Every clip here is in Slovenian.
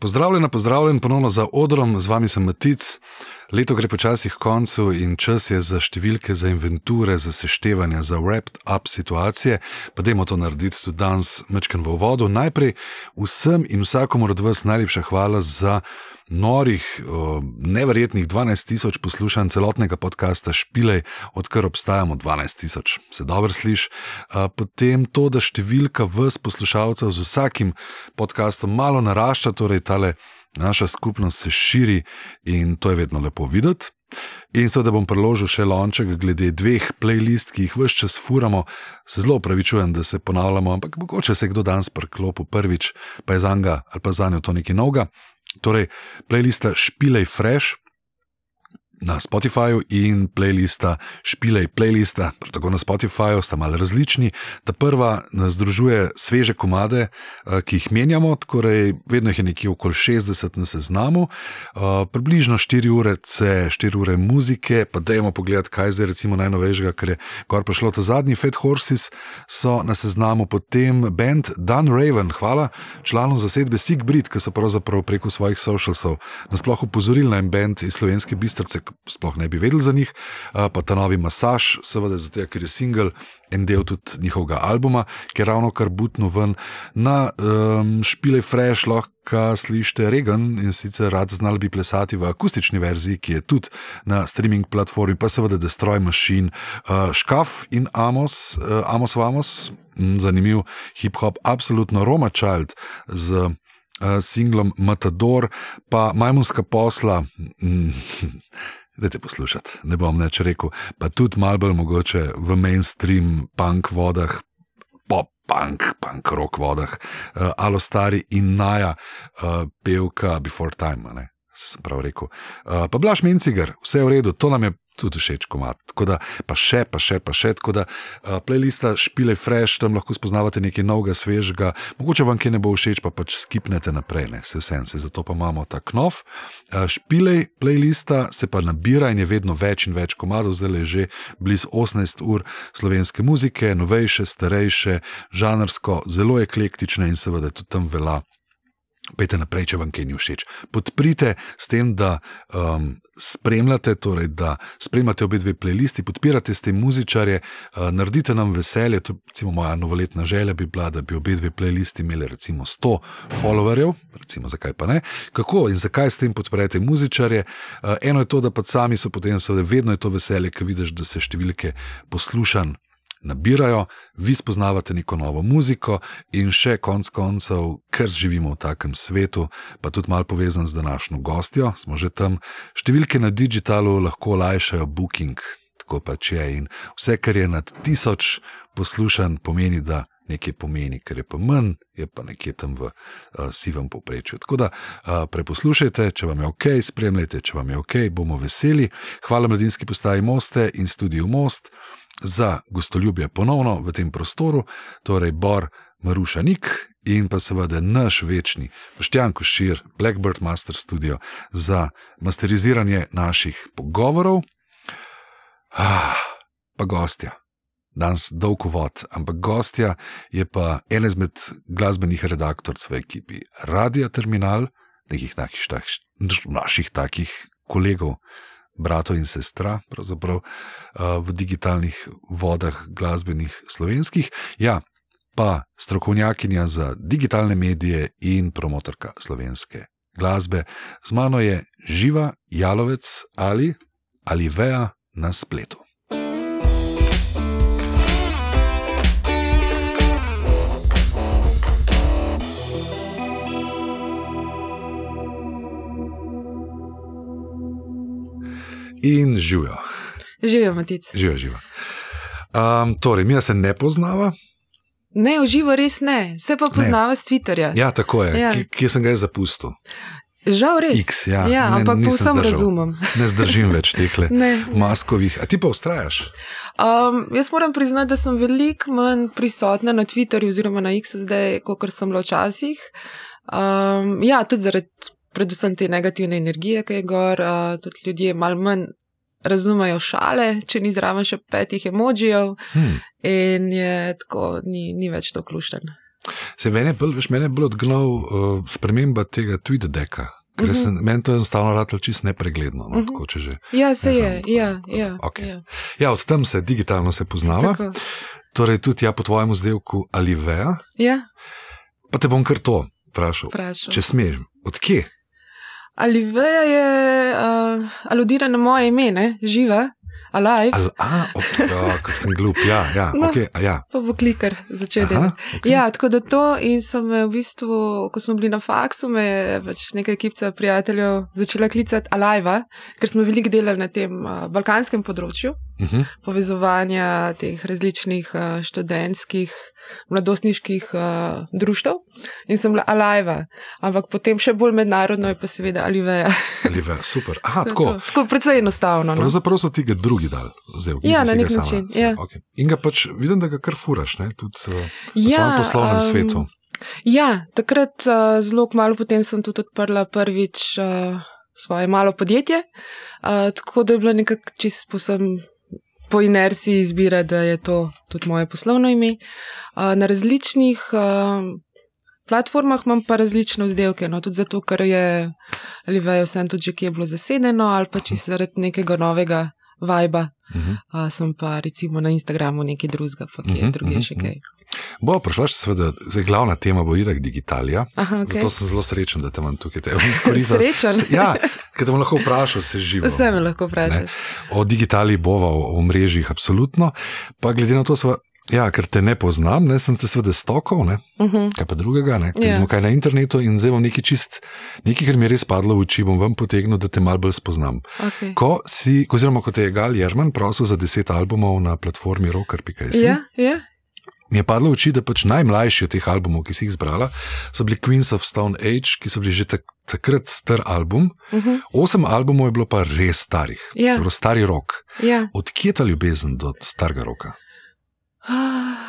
Pozdravljen, pozdravljen ponovno za odrom, z vami sem Matic. Leto gre počasi k koncu in čas je za številke, za inventure, za seštevanje, za wrapped up situacije. Pa dajmo to narediti tudi danes, mečken v vodu. Najprej vsem in vsakomor od vas najlepša hvala za norih, neverjetnih 12 tisoč poslušanj celotnega podcasta Špilej, odkar obstajamo 12 tisoč, se dobro sliši. Potem to, da številka vas poslušalcev z vsakim podcastom malo narašča, torej tale naša skupnost se širi in to je vedno lepo videti. In seveda bom preložil še lonček glede dveh playlist, ki jih vse čas furamo. Se zelo upravičujem, da se ponavljamo, ampak mogoče se kdo danes prklopi prvič, pa je za njega ali pa za njo to nekaj novega. Torej, playlista Špilej Fresh na Spotifyju in playlista Špilej Playlista, tako na Spotifyju, sta malo različni. Ta prva združuje sveže komade, eh, ki jih menjamo, torej vedno jih je nekje okoli 60 na seznamu, eh, približno 4 ure, C, 4 ure muzike, pa dajmo pogledati, kaj je recimo najnovejšega, ker je gor prišlo. Ta zadnji Fat Horses, so na seznamu potem band Dan Raven, hvala članom zasedbe Sigbrit, ki so pravzaprav preko svojih socialsov nasploh upozorili na en band iz slovenske bistrce, sploh ne bi vedel za njih, pa ta novi masaž, seveda, zato, ker je singel en del tudi njihovega albuma, ki je ravno kar butno ven. Na um, špile Fresh, lahko slišite Regan in sicer rad znal bi plesati v akustični verziji, ki je tudi na streaming platformi, pa seveda Destroy Machine, uh, Škaf in Amos, uh, Amos Vamos, zanimiv hip-hop, absolutno Roma Child z singlom Matador, pa Majmunska posla. Mm, Dajte poslušati, ne bom več rekel, pa tudi malo bolj mogoče v mainstream, punk vodah, pop punk, punk rock vodah, uh, alo stari in naja, uh, pevka Before Time, ne, sem prav rekel. Uh, pa Blaž Minciger, vse je v redu, to nam je tudi všeč komat. Da, pa še, pa še, pa še. Tako da uh, playlista špile fresh, tam lahko spoznavate nekaj novega, svežega, mogoče vam kaj ne bo všeč, pa pač skipnete naprej, ne, se vsem, se zato pa imamo ta knov. Uh, špile playlista se pa nabira in je vedno več in več komadov, zdaj je že blizu 18 ur slovenske muzike, novejše, starejše, žanrsko, zelo eklektične in seveda tudi tam vela Pejte naprej, če vam kaj ni všeč. Podprite s tem, da um, spremljate, torej da spremljate obe dve playlisti, podpirate s tem muzičarje, uh, naredite nam veselje. To, recimo, moja novoletna želja bi bila, da bi obe dve playlisti imeli recimo 100 followerjev, recimo zakaj pa ne. Kako in zakaj s tem podprete muzičarje? Uh, eno je to, da pa sami so potem, seveda, vedno je to veselje, ker vidiš, da se številke poslušanj nabirajo, vi spoznavate neko novo muziko in še konc koncev, ker živimo v takem svetu, pa tudi malo povezan z današnjo gostjo, smo že tam, številke na digitalu lahko olajšajo booking, tako pač je in vse, kar je nad tisoč poslušan, pomeni, da. Nekaj pomeni, ker je pa manj, je pa nekje tam v uh, sivem povprečju. Tako da uh, preposlušajte, če vam je ok, spremljajte, če vam je ok, bomo veseli. Hvala mladinski postaji Moste in studiu Most za gostoljubje ponovno v tem prostoru, torej Bor Maruša Nik in pa seveda naš večni Poštjan Košir, Blackbird Master Studio za masteriziranje naših pogovorov. Ah, pa gostja. Danes dolg vod, ampak gostja je pa en izmed glasbenih redaktorjev v ekipi Radio Terminal, nekih naših takih kolegov, bratov in sestra, pravzaprav v digitalnih vodah, glasbenih slovenskih. Ja, pa strokovnjakinja za digitalne medije in promotorka slovenske glasbe. Z mano je živa jalovec ali ali veja na spletu. In živijo. Živijo, matic. Živijo, živijo. Um, torej, mi se ne poznava. Ne, v živo res ne, se pa poznava s Twitterja. Ja, tako je, ja. kje sem ga zapustil. Žal res. X, ja, ja, ne, ampak povsem razumem. Ne zdržim več teh maskovih. A ti pa ustrajaš? Um, jaz moram priznati, da sem veliko manj prisotna na Twitterju oziroma na X-u zdaj, kot sem bila včasih. Um, ja, tudi zaradi predvsem te negativne energije, ki je gor, uh, tudi ljudje malo manj razumejo šale, če ni zraven še petih emojijev, hmm. in je tako, ni, ni več to klušten. Se meni je bolj, veš, meni je bolj odgnal uh, sprememba tega TweetDecka. Ker uh -huh. sem, meni to enostavno rado čist nepregledno. No, uh -huh. tako, že, Ja, se je, znam, tako ja, ja, okej. ja. Ja, od tam se digitalno se poznava. Tako. Torej, tudi ja, po tvojem vzdelku ali veja. Ja, Pa te bom kar to vprašal. vprašal. Če smeš, odkje? Aliveja je uh, aludira na moje ime, ne? živa, alive, Al, a, ok, ja, kako sem glup. Ja, ja, No. okay, a ja. pa bo klikar začel delati. okej. Ja, tako da to in so me v bistvu, ko smo bili na faksu, me je pač nekaj ekipca prijateljev začela klicati Alive, ker smo veliko delali na tem uh, balkanskem področju, Uh -huh. povezovanja teh različnih uh, študentskih, mladostniških uh, društev in sem bila Alive, ampak potem še bolj mednarodno je pa seveda Aliveja. Ali veja, super. Aha, tako. to. Tako precej enostavno. No? Pravzaprav so ti ga drugi dal, zdaj v Ja, na nek ga sama. način, ja. Okay. In ga pač vidim, da ga kar furaš, ne? tudi uh, v svojem poslovnem em, svetu. Ja, takrat uh, zelo kmalo potem sem tudi odprla prvič uh, svoje malo podjetje, uh, tako da je bilo nekako čist posem. Po inerciji izbira, da je to tudi moje poslovno ime. Na različnih platformah imam pa različne izdelke, no, tudi zato, ker je ali vejo, sem tudi že kje bilo zasedeno, ali pa čisto zaradi nekega novega vajba. Uh -huh. Uh, sem pa recimo na Instagramu nekaj drugega, pa kje Mhm, uh -huh, druge mhm, še mhm. kaj. Bo prišla še seveda, zdaj glavna tema bo itak digitalija. Aha, Okay. Zato sem zelo srečen, da te imam tukaj. Te bom izkoristil. Srečen. Ja, ker te bom lahko vprašal, se živo. Vse me lahko vprašaš. O digitali bova, o, o mrežjih, absolutno. Pa glede na to, sva, ja, ker te ne poznam, ne, sem te seveda stokal, ne, Uh -huh. kaj pa drugega, ne, Ja. vidimo kaj na internetu in zdaj bom nekaj čist, nekaj, kar mi je res padlo v oči, bom vam potegnil, da te mal bolj spoznam. okay. Ko si, oziroma ko te je Gal Jerman prosil za deset albumov na platformi Rocker.js, Ja, ja. mi je padlo v oči, da pač najmlajši od teh albumov, ki si jih zbrala, so bili Queens of Stone Age, ki so bili že tak, takrat star album. Uh -huh. Osem albumov je bilo pa res starih, Ja. zelo stari rok. ja. Odkje je ta ljubezen do starega roka?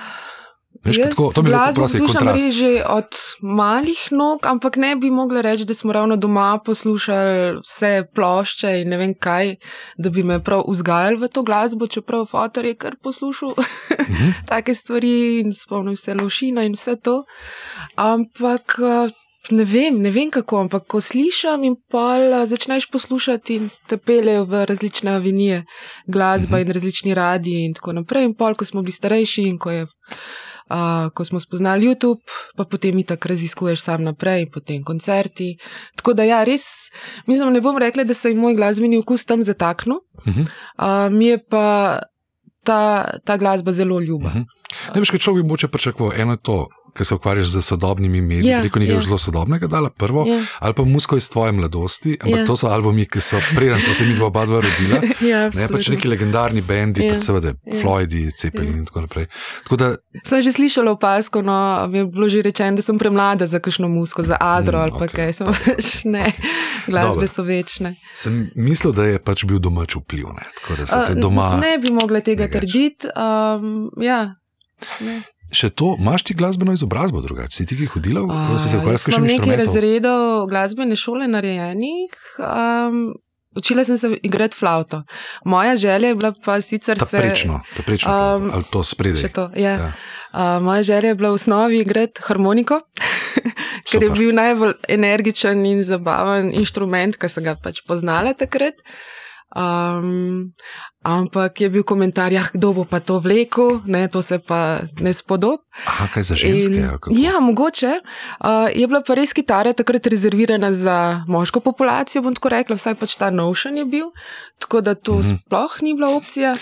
Veš, Jaz kako, to mi glasbo prosti poslušam kontrast. res že od malih nog, ampak ne bi mogla reči, da smo ravno doma poslušali vse plošče in ne vem kaj, da bi me prav vzgajali v to glasbo, čeprav fotor je kar poslušal Mhm. take stvari in spomnim se Lovšina in vse to. Ampak. Ne vem, ne vem kako, ampak ko slišim in pol eh, začneš poslušati in te peljejo v različne avenije, glasba Mhm. in različni radiji in tako naprej. In pol, ko smo bili starejši in ko, je, uh, ko smo spoznali YouTube, pa potem i tako raziskuješ sam naprej in potem koncerti. Tako da ja, res, mislim, ne bom rekla, da se je moj glasbeni okus tam zataknil, Mhm. uh, mi je pa ta, ta glasba zelo ljuba. Mhm. Ne veš, kaj človek bi moče pričakoval. Eno je to, ker se ukvarjaš z sodobnimi mediji, Ja, preko nekaj ja. zelo sodobnega dala prvo, Ja. ali pa musko iz tvoje mladosti, ampak Ja. to so albumi, ki so preden smo se mi dva dva rodila. Ja, Ne, pač neki legendarni bendi, Ja. pač seveda Ja. Floydi, Cepelin in tako naprej. Tako da, Sem že slišala opasko, no, mi je bilo že rečeno, da sem premlada za kakšno musko, za Azro Mm, ali pa okej, kaj. Sem pač ne, glasbe Dobro. so večne. sem mislil, da je pač bil domač vpliv, ne, tako da se Uh, te doma. Ne bi mogla tega trditi. Um, ja. ne. Še to, imaš ti glasbeno izobrazbo drugače? Si ti ki hodila, A, si se ukvarjala s kakšnim nekaj inštrumentom? razredov glasbene šole narejenih. Um, učila sem se igrati flavto. Moja želja je bila pa sicer Ta se. prečno, ta prečno, Um, ali to spredaj. To, ja. Ja. Uh, moja želja je bila v osnovi igrati harmoniko, ker je bil najbolj energičen in zabaven inštrument, ki sem ga pač poznala takrat. Um, ampak je bil komentar, ja, kdo bo pa to vlekel, ne, to se pa ne spodob. Aha, kaj za ženske? In- kako? Ja, mogoče. Uh, je bila pa res kitara takrat rezervirana za moško populacijo, bom tako rekla, vsaj pač ta notion je bil, tako da to Mhm. mm -hmm. sploh ni bila opcija.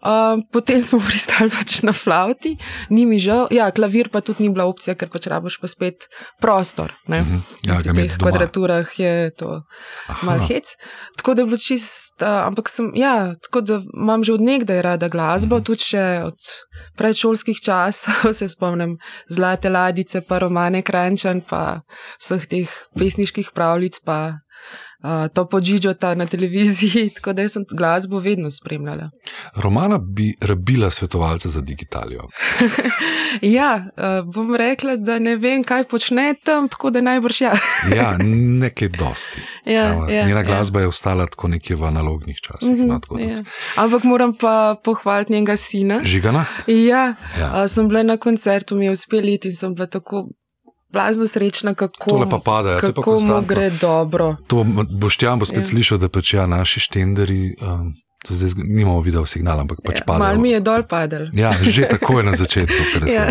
Uh, potem smo pristali pač na flauti, ni mi žal, ja, klavir pa tudi ni bila opcija, ker pač rabiš pa spet prostor. Ne? Mhm. Ja, Pri teh doma. kvadraturah je to Aha. mal hec. Tako da je bilo čist, uh, ampak sem, ja, tako da imam že od nekdaj rada glasbo, Mhm. tudi še od predšolskih časov se spomnim Zlate ladice, pa romane Krančan, pa vseh teh pesniških pravljic, pa uh, to podžižota na televiziji, tako da sem glasbo vedno spremljala. Romana bi rabila svetovalca za digitalijo. ja, uh, bom rekla, da ne vem, kaj počne tam, tako da najbrž ja. ja, nekaj dosti. Ja, ja, Njena ja. glasba je ostala tako nekje v analognih časih. Mhm, no, tako da- ja. Ampak moram pa pohvaliti njenega sina. Žigana? Ja, Ja. ja. sem bila na koncertu, mi je uspelo iti in sem bila tako blazno srečna, kako, Tole pa pada, ja, kako mu gre dobro. To Boštjan bo spet ja. Ja. slišal, da pač ja, naši štenderi, um, to zdaj nimamo video signala, ampak pač Ja, padajo. Mal mi je dol padel. Ja, že tako je na začetku. Ja.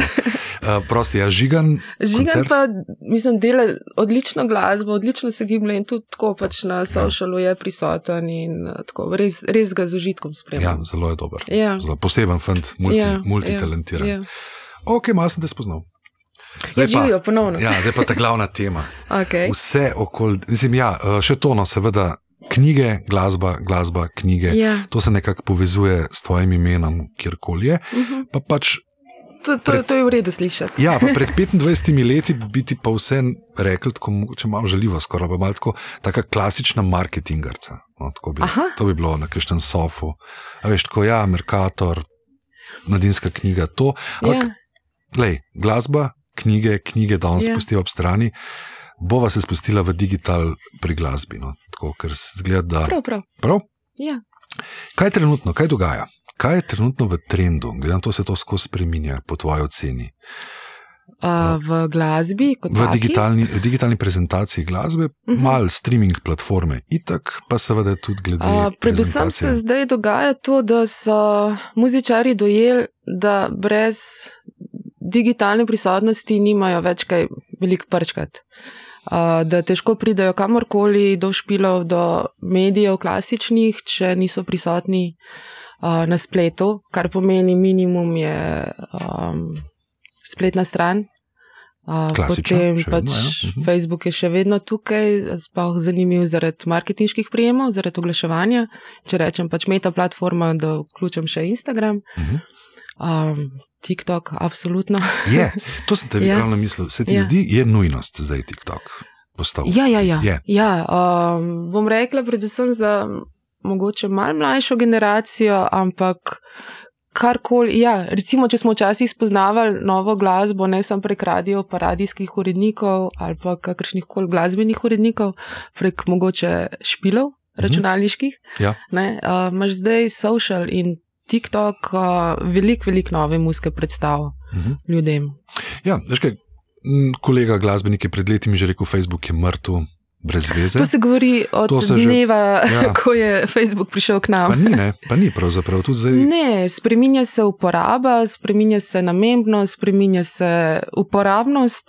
Uh, prosti, ja, žigan. Žigan koncert? pa, mislim, dela odlično glasbo, odlično se giblje in tudi tako pač Ja. na socialu je prisoten in uh, tako, res, res ga z užitkom Ja, spremljam. zelo je dober. Ja. Zelo poseben fant, multi, ja, multitalentiran. Ja, Ja, ja. Ok, malo sem te spoznal. Ja. Živijo ponovno. ja, zdaj pa ta glavna tema. Okay. Vse okoli, mislim, ja, uh, še to, no, seveda, knjige, glasba, glasba, knjige. Ja. To se nekako povezuje s tvojim imenom, kjerkoli je. Mhm. Pa pač To, to, to je v redu slišati. Ja, pa pred 25 leti bi ti pa vse rekel, tako mogoče malo žaljivo, skoraj pa malo tako, taka klasična marketingarca. No, tako bi, Aha. to bi bilo na kakšnem sofu. A veš, tako ja, Merkator, mladinska knjiga, to. Ampak, Ja. ja. lej, glasba, knjige, knjige danes Ja. ja. spustiva ob strani. Bova se spustila v digital pri glasbi. No, tako, ker zgleda, da. Prav, prav. Prav? Ja. Kaj je trenutno, kaj dogaja? Kaj je trenutno v trendu, glede na to, se to skozi spreminja, po tvoji oceni? Uh, v glasbi, kot V taki? digitalni, v digitalni prezentaciji glasbe, uh Mhm. -huh. malo streaming platforme, itak pa seveda tudi glede Uh, predvsem se zdaj dogaja to, da so muzičari dojeli, da brez digitalne prisotnosti nimajo več kaj veliko prčkati. Uh, da težko pridajo kamorkoli do špilov, do medijev klasičnih, če niso prisotni uh, na spletu, kar pomeni minimum je um, spletna stran. Uh, Klasično, potem pač vedno, ja. Mhm. Facebook je še vedno tukaj, sploh zanimiv zaradi marketinških prijemov, zaradi oglaševanja. Če rečem pač meta platforma, da vključim še Instagram, Uh -huh. Um, TikTok, absolutno. Je, to sem te Ja. ravno mislil. Se ti Ja. zdi, je nujnost zdaj TikTok postal? Ja, ja, ja. Je. ja um, bom rekla, predvsem za mogoče malo mlajšo generacijo, ampak karkoli. Ja, recimo, če smo včasih spoznavali novo glasbo, ne samo prek radio, pa radijskih urednikov ali pa kakršnih koli glasbenih urednikov, prek mogoče špilov računalniških. Ja. Ne, uh, imaš zdaj social in TikTok, uh, veliko, veliko nove muske predstav Uh -huh. ljudem. Ja, veš kaj, kolega glasbenik je pred leti mi že rekel, Facebook je mrtev. To se govori od To se že- dneva, ja. ko je Facebook prišel k nam. Pa ni, ne, pa ni pravzaprav tudi zdaj. Ne, spreminja se uporaba, spreminja se namembnost, spreminja se uporabnost,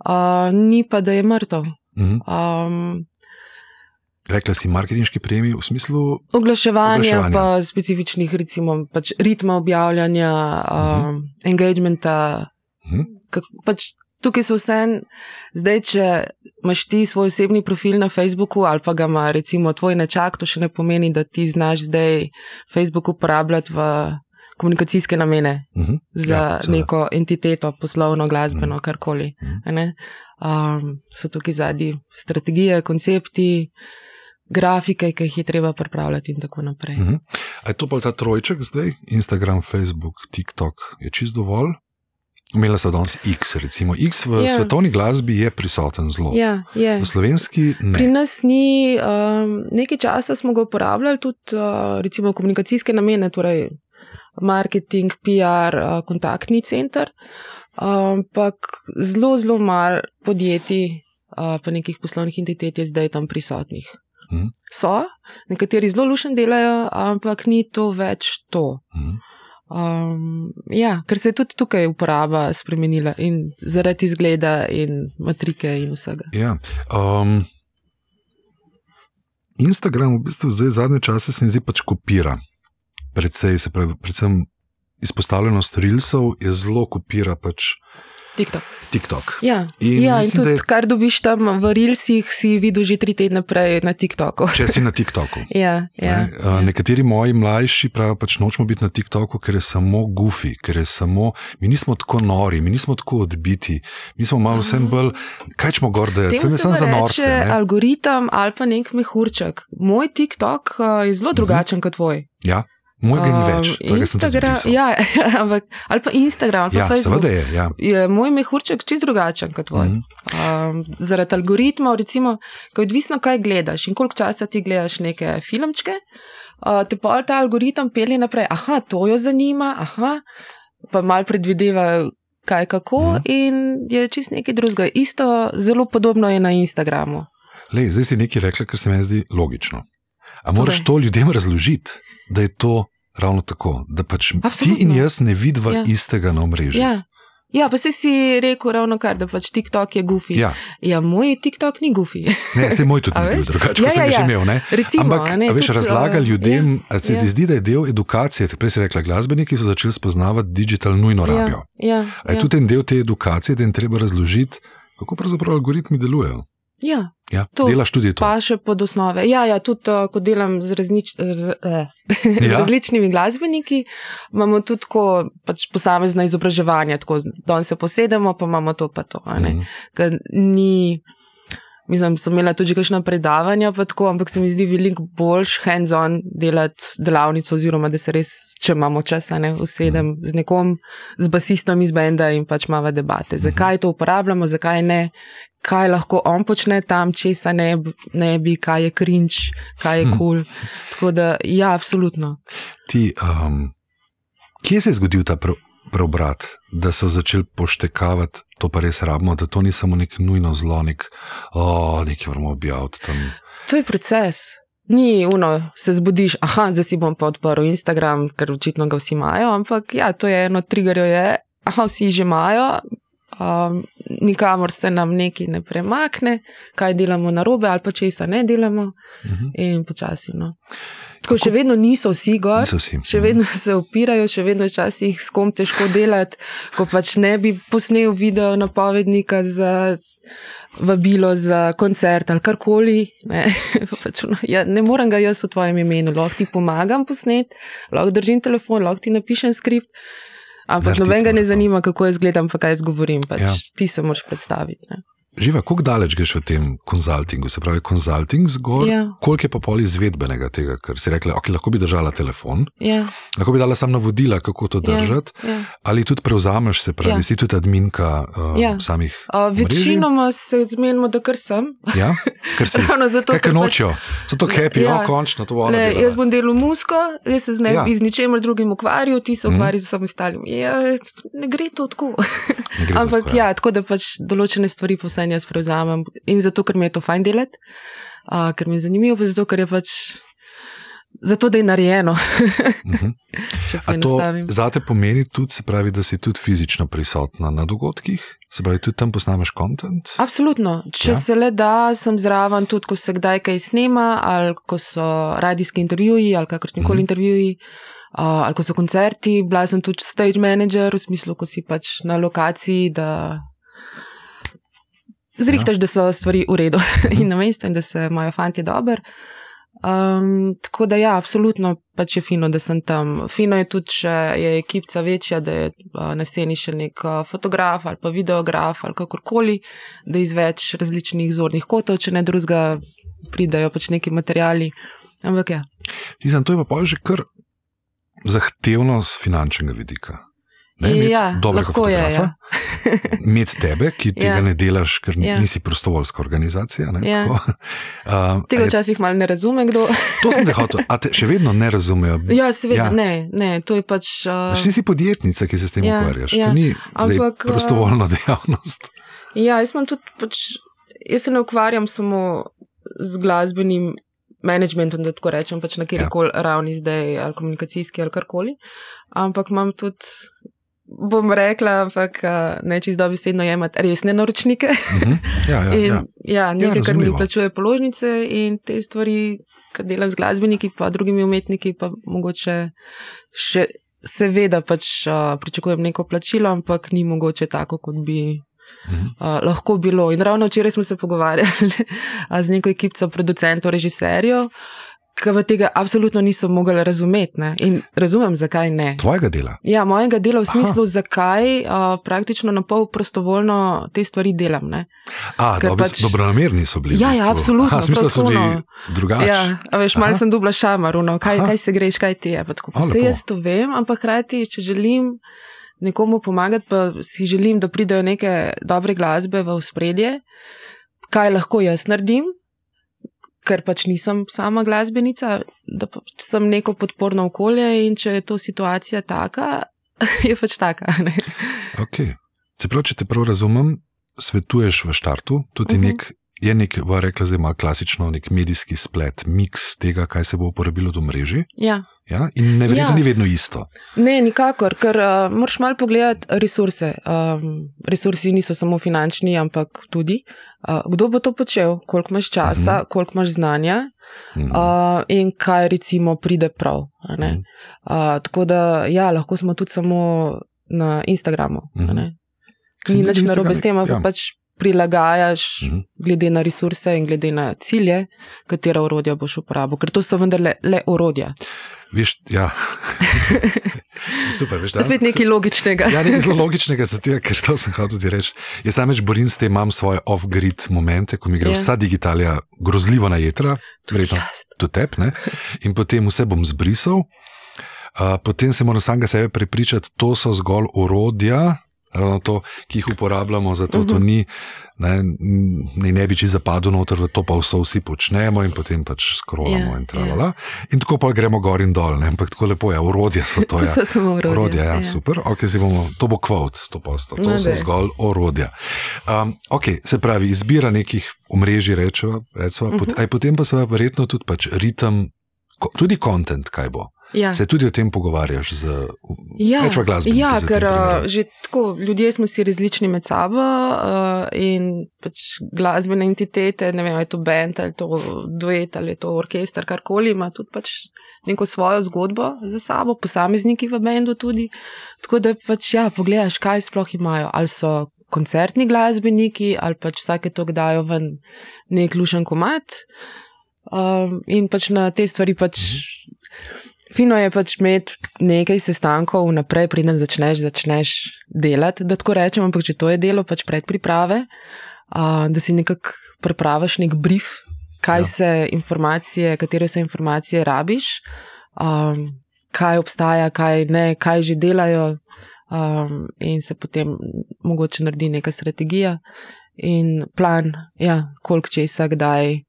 uh, ni pa da je mrtev. Uh -huh. Um, Rekla si marketinški premij v smislu. oglaševanje, Oglaševanja. pa specifičnih, recimo, pač ritma objavljanja, um, engagementa. Uh -huh. Kak, pač tukaj so vse, zdaj, če imaš ti svoj osebni profil na Facebooku ali pa ga ima recimo tvoj nečak, to še ne pomeni, da ti znaš zdaj Facebook uporabljati v komunikacijske namene Uh -huh. za Ja, seveda. neko entiteto, poslovno, glasbeno, karkoli. Mhm. a ne. Um, so tukaj zadnji strategije, koncepti, grafike, ki jih je treba pripravljati in tako naprej. Uh -huh. A je to pa ta trojček zdaj, Instagram, Facebook, TikTok, je čist dovolj? Imela sta danes X, recimo X v Ja. svetovni glasbi je prisoten zelo. Ja, je. V slovenski ne. Pri nas ni, um, nekaj časa smo ga uporabljali tudi uh, recimo v komunikacijske namene, torej marketing, PR, uh, kontaktni center, ampak zelo, zelo malo podjetij, uh, pa nekih poslovnih entitet je zdaj tam prisotnih. Mhm. So, nekateri zelo lušen delajo, ampak ni to več to. Mhm. Um, ja, ker se je tudi tukaj uporaba spremenila in zaradi izgleda in matrike in vsega. Ja. Um, Instagram v bistvu zdaj zadnje čase se mi zdi pač kopira. Predvsej, se pravi, predvsem izpostavljenost Reelsov je zelo kopira pač TikTok. TikTok. Ja, In ja, in mislim, tudi da je- kar dobiš tam v Reelsih, si videl že tri tedne prej na TikToku. Če si na TikToku. Ja, ja. Ne, a, nekateri moji mlajši pravijo, pač nočemo biti na TikToku, ker je samo gufi, ker je samo, mi nismo tako nori, mi nismo tako odbiti, mi smo malo vsem bolj, kaj ćemo gorde, Temu tam je se samo pa za norce. Ne? algoritem ali pa nek mehurček. Moj TikTok uh, je zelo drugačen kot tvoj. Ja, mojega ni več, tega sem tudi Instagram, ja, ampak, ali pa Instagram, ali pa Ja, Facebook. seveda je, ja. Je moj mehurček čist drugačen kot tvoj. Mhm. Um, zaradi algoritmov, recimo, ko je odvisno, kaj gledaš in koliko časa ti gledaš neke filmčke, uh, te pa ta algoritem pelje naprej. Aha, to jo zanima, aha, pa mal predvideva, kaj kako, mm. in je čist nekaj drugega. Isto, zelo podobno je na Instagramu. Lej, zdaj si nekaj rekla, kar se mi zdi logično. A moraš Povej. to ljudem razložiti, da je to ravno tako, da pač ti Absolutno. in jaz ne vidiva Ja. istega na omrežju. Ja. Ja, pa si si rekel ravno kar, da pač TikTok je goofy. Ja, ja moj TikTok ni goofy. ne, se moj tudi ni bil drugače, Ja, kot sem ja, že ja. imel. Ne? Recimo, Ampak, ne, veš, razlaga ljudem, ja, a se ti ja. zdi, da je del edukacije. Prej si rekla, glasbeniki so začeli spoznavati digital nujno rabijo. Ja, ja, je ja. tudi en del te edukacije, da jim treba razložiti, kako pravzaprav algoritmi delujejo. Ja. Ja, To delaš tudi to. Pa še pod osnove. Ja, ja tudi uh, ko delam z, raznič, z, eh, z Ja. različnimi glasbeniki, imamo tudi tako, pač posamezna izobraževanja. Tako, danes se posedemo, pa imamo to, pa to. Mhm. Ker ni. Mislim, sem imela tudi kakšna predavanja, pa tako, ampak se mi zdi veliko boljš hands-on delati delavnico, oziroma da se res, če imamo čas, ne usedem z nekom, z basistom iz benda in pač imamo debate. Zakaj to uporabljamo, zakaj ne, kaj lahko on počne tam, česa ne, ne bi, kaj je cringe, kaj je kul. Cool. Tako da, ja, absolutno. Ti, um, kje se je zgodil ta pre- preobrat, da so začeli poštekavati, to pa res rabimo, da to ni samo nek nujno zlo, nek, oh, nekaj moramo objaviti tam. To je proces. Ni uno, se zbudiš, aha, zdaj si bom pa odprl Instagram, ker očitno ga vsi imajo, ampak ja, to je eno triggerjo, je, aha, vsi že imajo, um, nikamor se nam neki ne premakne, kaj delamo na robe ali pa česa ne delamo Mhm. in počasi. No. Tako še vedno niso vsi gor. Niso vsi. Še vedno se opirajo, še vedno je včasih s kom težko delati, ko pač ne bi posnel video napovednika za vabilo za koncert ali karkoli. Ne, pač, no, ja, ne morem ga jaz v tvojem imenu, lahko ti pomagam posnet, lahko držim telefon, lahko ti napišem skript. Ampak Narediti noben ga ne zanima, kako jaz gledam, pa kaj jaz govorim. Pač, Ja. ja. Ti se moraš predstaviti. Ne. Živa, kako daleč greš v tem konzultingu, se pravi, konzulting zgor, Ja. koliko je pa pol izvedbenega tega, ker si rekla, ok, lahko bi držala telefon, Ja, lahko bi dala samo navodila, kako to Ja. držati, ja. ali tudi prevzameš, se pravi, Ja. si tudi adminka uh, Ja. samih. Uh, večinoma se zmenimo, da kar sem. Ja, ker si. Ravno zato, Kaj ker pač- nočijo, so to happy, ja, Ja. oh, končno to delala. jaz bom delal musko, jaz se z, ne, Ja. ja. z ničemer drugim ukvarjal, ti se Mhm. ukvarjaš z vsem ostalim. Ja, ne gre to tako. Gre Ampak tako, ja, tako da pač določene stvari povsem jaz prevzamem. In zato, ker mi je to fajn delati, uh, ker mi je zanimivo, zato, ker je pač. Zato, da je narejeno, Mhm. to poenostavim. zate pomeni tudi, se pravi, da si tudi fizično prisotna na dogodkih, se pravi, tudi tam posnameš kontent? Absolutno. Če Ja. se le da, sem zraven tudi, ko se kdaj kaj snema, ali ko so radijski intervjuji, ali kakršni koli Mhm. mm. intervjuji, uh, ali ko so koncerti. Bila sem tudi stage manager, v smislu, ko si pač na lokaciji, da zrihtaš, ja. da so stvari v redu in na mestu in da se imajo fanti dobro. Um, tako da, ja, absolutno pač je fino, da sem tam. Fino je tudi, če je ekipca večja, da je uh, na sceni še nek uh, fotograf ali pa videograf ali kakorkoli, da iz več različnih zornih kotov, če ne drugega, pridajo pač neki materiali. Ampak ja. Tisem, to je pa že kar zahtevno z finančnega vidika. Ne, ja, dobrega lahko je. fotografa, Ja. imeti tebe, ki tega Ja. ne delaš, ker Ja. nisi prostovoljska organizacija. Ne, Ja. tako. um, Tega včasih malo ne razume kdo. to sem te hotel, a te še vedno ne razumejo. ja, seveda, Ja. ja. ne, ne, to je pač. Uh, Veš, nisi podjetnica, ki se s tem Ja, ukvarjaš. ja. To ni Ampak, prostovoljna dejavnost. Ja, jaz tudi, pač, jaz se ne ukvarjam samo z glasbenim managementom, da tako rečem, pač na kjer koli ja. ravni zdaj, ali komunikacijski ali karkoli. Ampak imam tudi, bom rekla, ampak a, ne čist dobesedno jemati resne naročnike. Mhm. Ja, ja, in ja. ja, nekaj, kar mi plačuje položnice in te stvari, ki delam z glasbeniki, pa drugimi umetniki, pa mogoče še seveda pač uh, pričakujem neko plačilo, ampak ni mogoče tako, kot bi. Uh, lahko bilo. In ravno včeraj smo se pogovarjali z neko ekipo producentov, režiserjev, ki tega absolutno niso mogli razumeti. Ne? In razumem, zakaj ne. Tvojega dela. Ja, mojega dela v smislu, Aha. zakaj uh, praktično na pol prostovoljno te stvari delam. Ne? A, da, pač... dobro namerni so bili. Ja, ja absolutno. Smisel so bili drugačni. Ja, veš, malo sem dubla šamar, no, kaj, kaj se greš, kaj ti je. Pa tako, pa A, se jaz to vem, ampak hkrati, če želim. Nekomu pomagati, pa si želim, da pridejo neke dobre glasbe v spredje, kaj lahko jaz naredim, ker pač nisem sama glasbenica, da pač sem neko podporno okolje in če je to situacija taka, je pač taka. Okay. Se pravi, če te prav razumem, svetuješ v štartu, tudi uh mhm. -huh. nek. Je nek, va rekla, zdaj ima klasično nek medijski splet, miks tega, kaj se bo uporabilo v mreži. Ja. Ja? In ne verjetno ja. ni vedno isto. Ne, nikakor, ker uh, moraš malo pogledati resurse. Um, resursi niso samo finančni, ampak tudi. Uh, kdo bo to počel, koliko imaš časa, mm. koliko imaš znanja mm. uh, in kaj recimo pride prav. Mm. Uh, tako da, ja, lahko smo tudi samo na Instagramu. Mm. Ni nič narobe s tem, ampak ja. pač prilagajaš mm. glede na resurse in glede na cilje, katera orodja boš uporabil, ker to so vendarle le orodja. Veš, ja. Super, veš, da je to nekaj logičnega. ja, nekaj zelo logičnega, zato, ker to sem hotel ti reči. Jaz namreč borim s tem, imam svoje off-grid momente, ko mi gre yeah. Ja. vsa digitalija grozljivo na jedra, verjetno tudi tep, in potem vse bom zbrisal. Uh, potem se moram samega sebe prepričati, to so zgolj urodja, ravno to, ki jih uporabljamo, zato uh -huh. to mhm. ni, ne, ne, ne bi če zapadlo noter, to pa vse vsi počnemo in potem pač skrolamo yeah, ja, in tako naprej. Yeah. In tako pa gremo gor in dol, ne, ampak tako lepo je, urodja so to. to ja. so urodja, urodja, ja, yeah. super, okay, bomo, to bo kvot, sto posto, to no, so de. zgolj urodja. Um, ok, se pravi, izbira nekih omrežij, rečeva, rečeva, uh -huh. pot, aj potem pa se verjetno tudi pač ritem, tudi kontent, kaj bo. Ja. Se tudi o tem pogovarjaš z ja. večjo glasbo? Ja, ker uh, že tako ljudje smo si različni med sabo uh, in pač glasbene entitete, ne vem, je to bend ali to duet ali to orkester, karkoli ima tudi pač neko svojo zgodbo za sabo, posamezniki v bendu tudi. Tako da pač ja, pogledaš, kaj sploh imajo. Ali so koncertni glasbeniki ali pač vsake to dajo ven nek lušen komat. Um, in pač na te stvari pač. Mhm. Fino je pač imeti nekaj sestankov vnaprej, preden začneš, začneš delati, da tako rečem, ampak če to je delo, pač predpriprave, uh, da si nekako pripraviš nek brief, kaj ja. se informacije, katere se informacije rabiš, um, kaj obstaja, kaj ne, kaj že delajo, um, in se potem mogoče naredi neka strategija in plan, ja, koliko česa, kdaj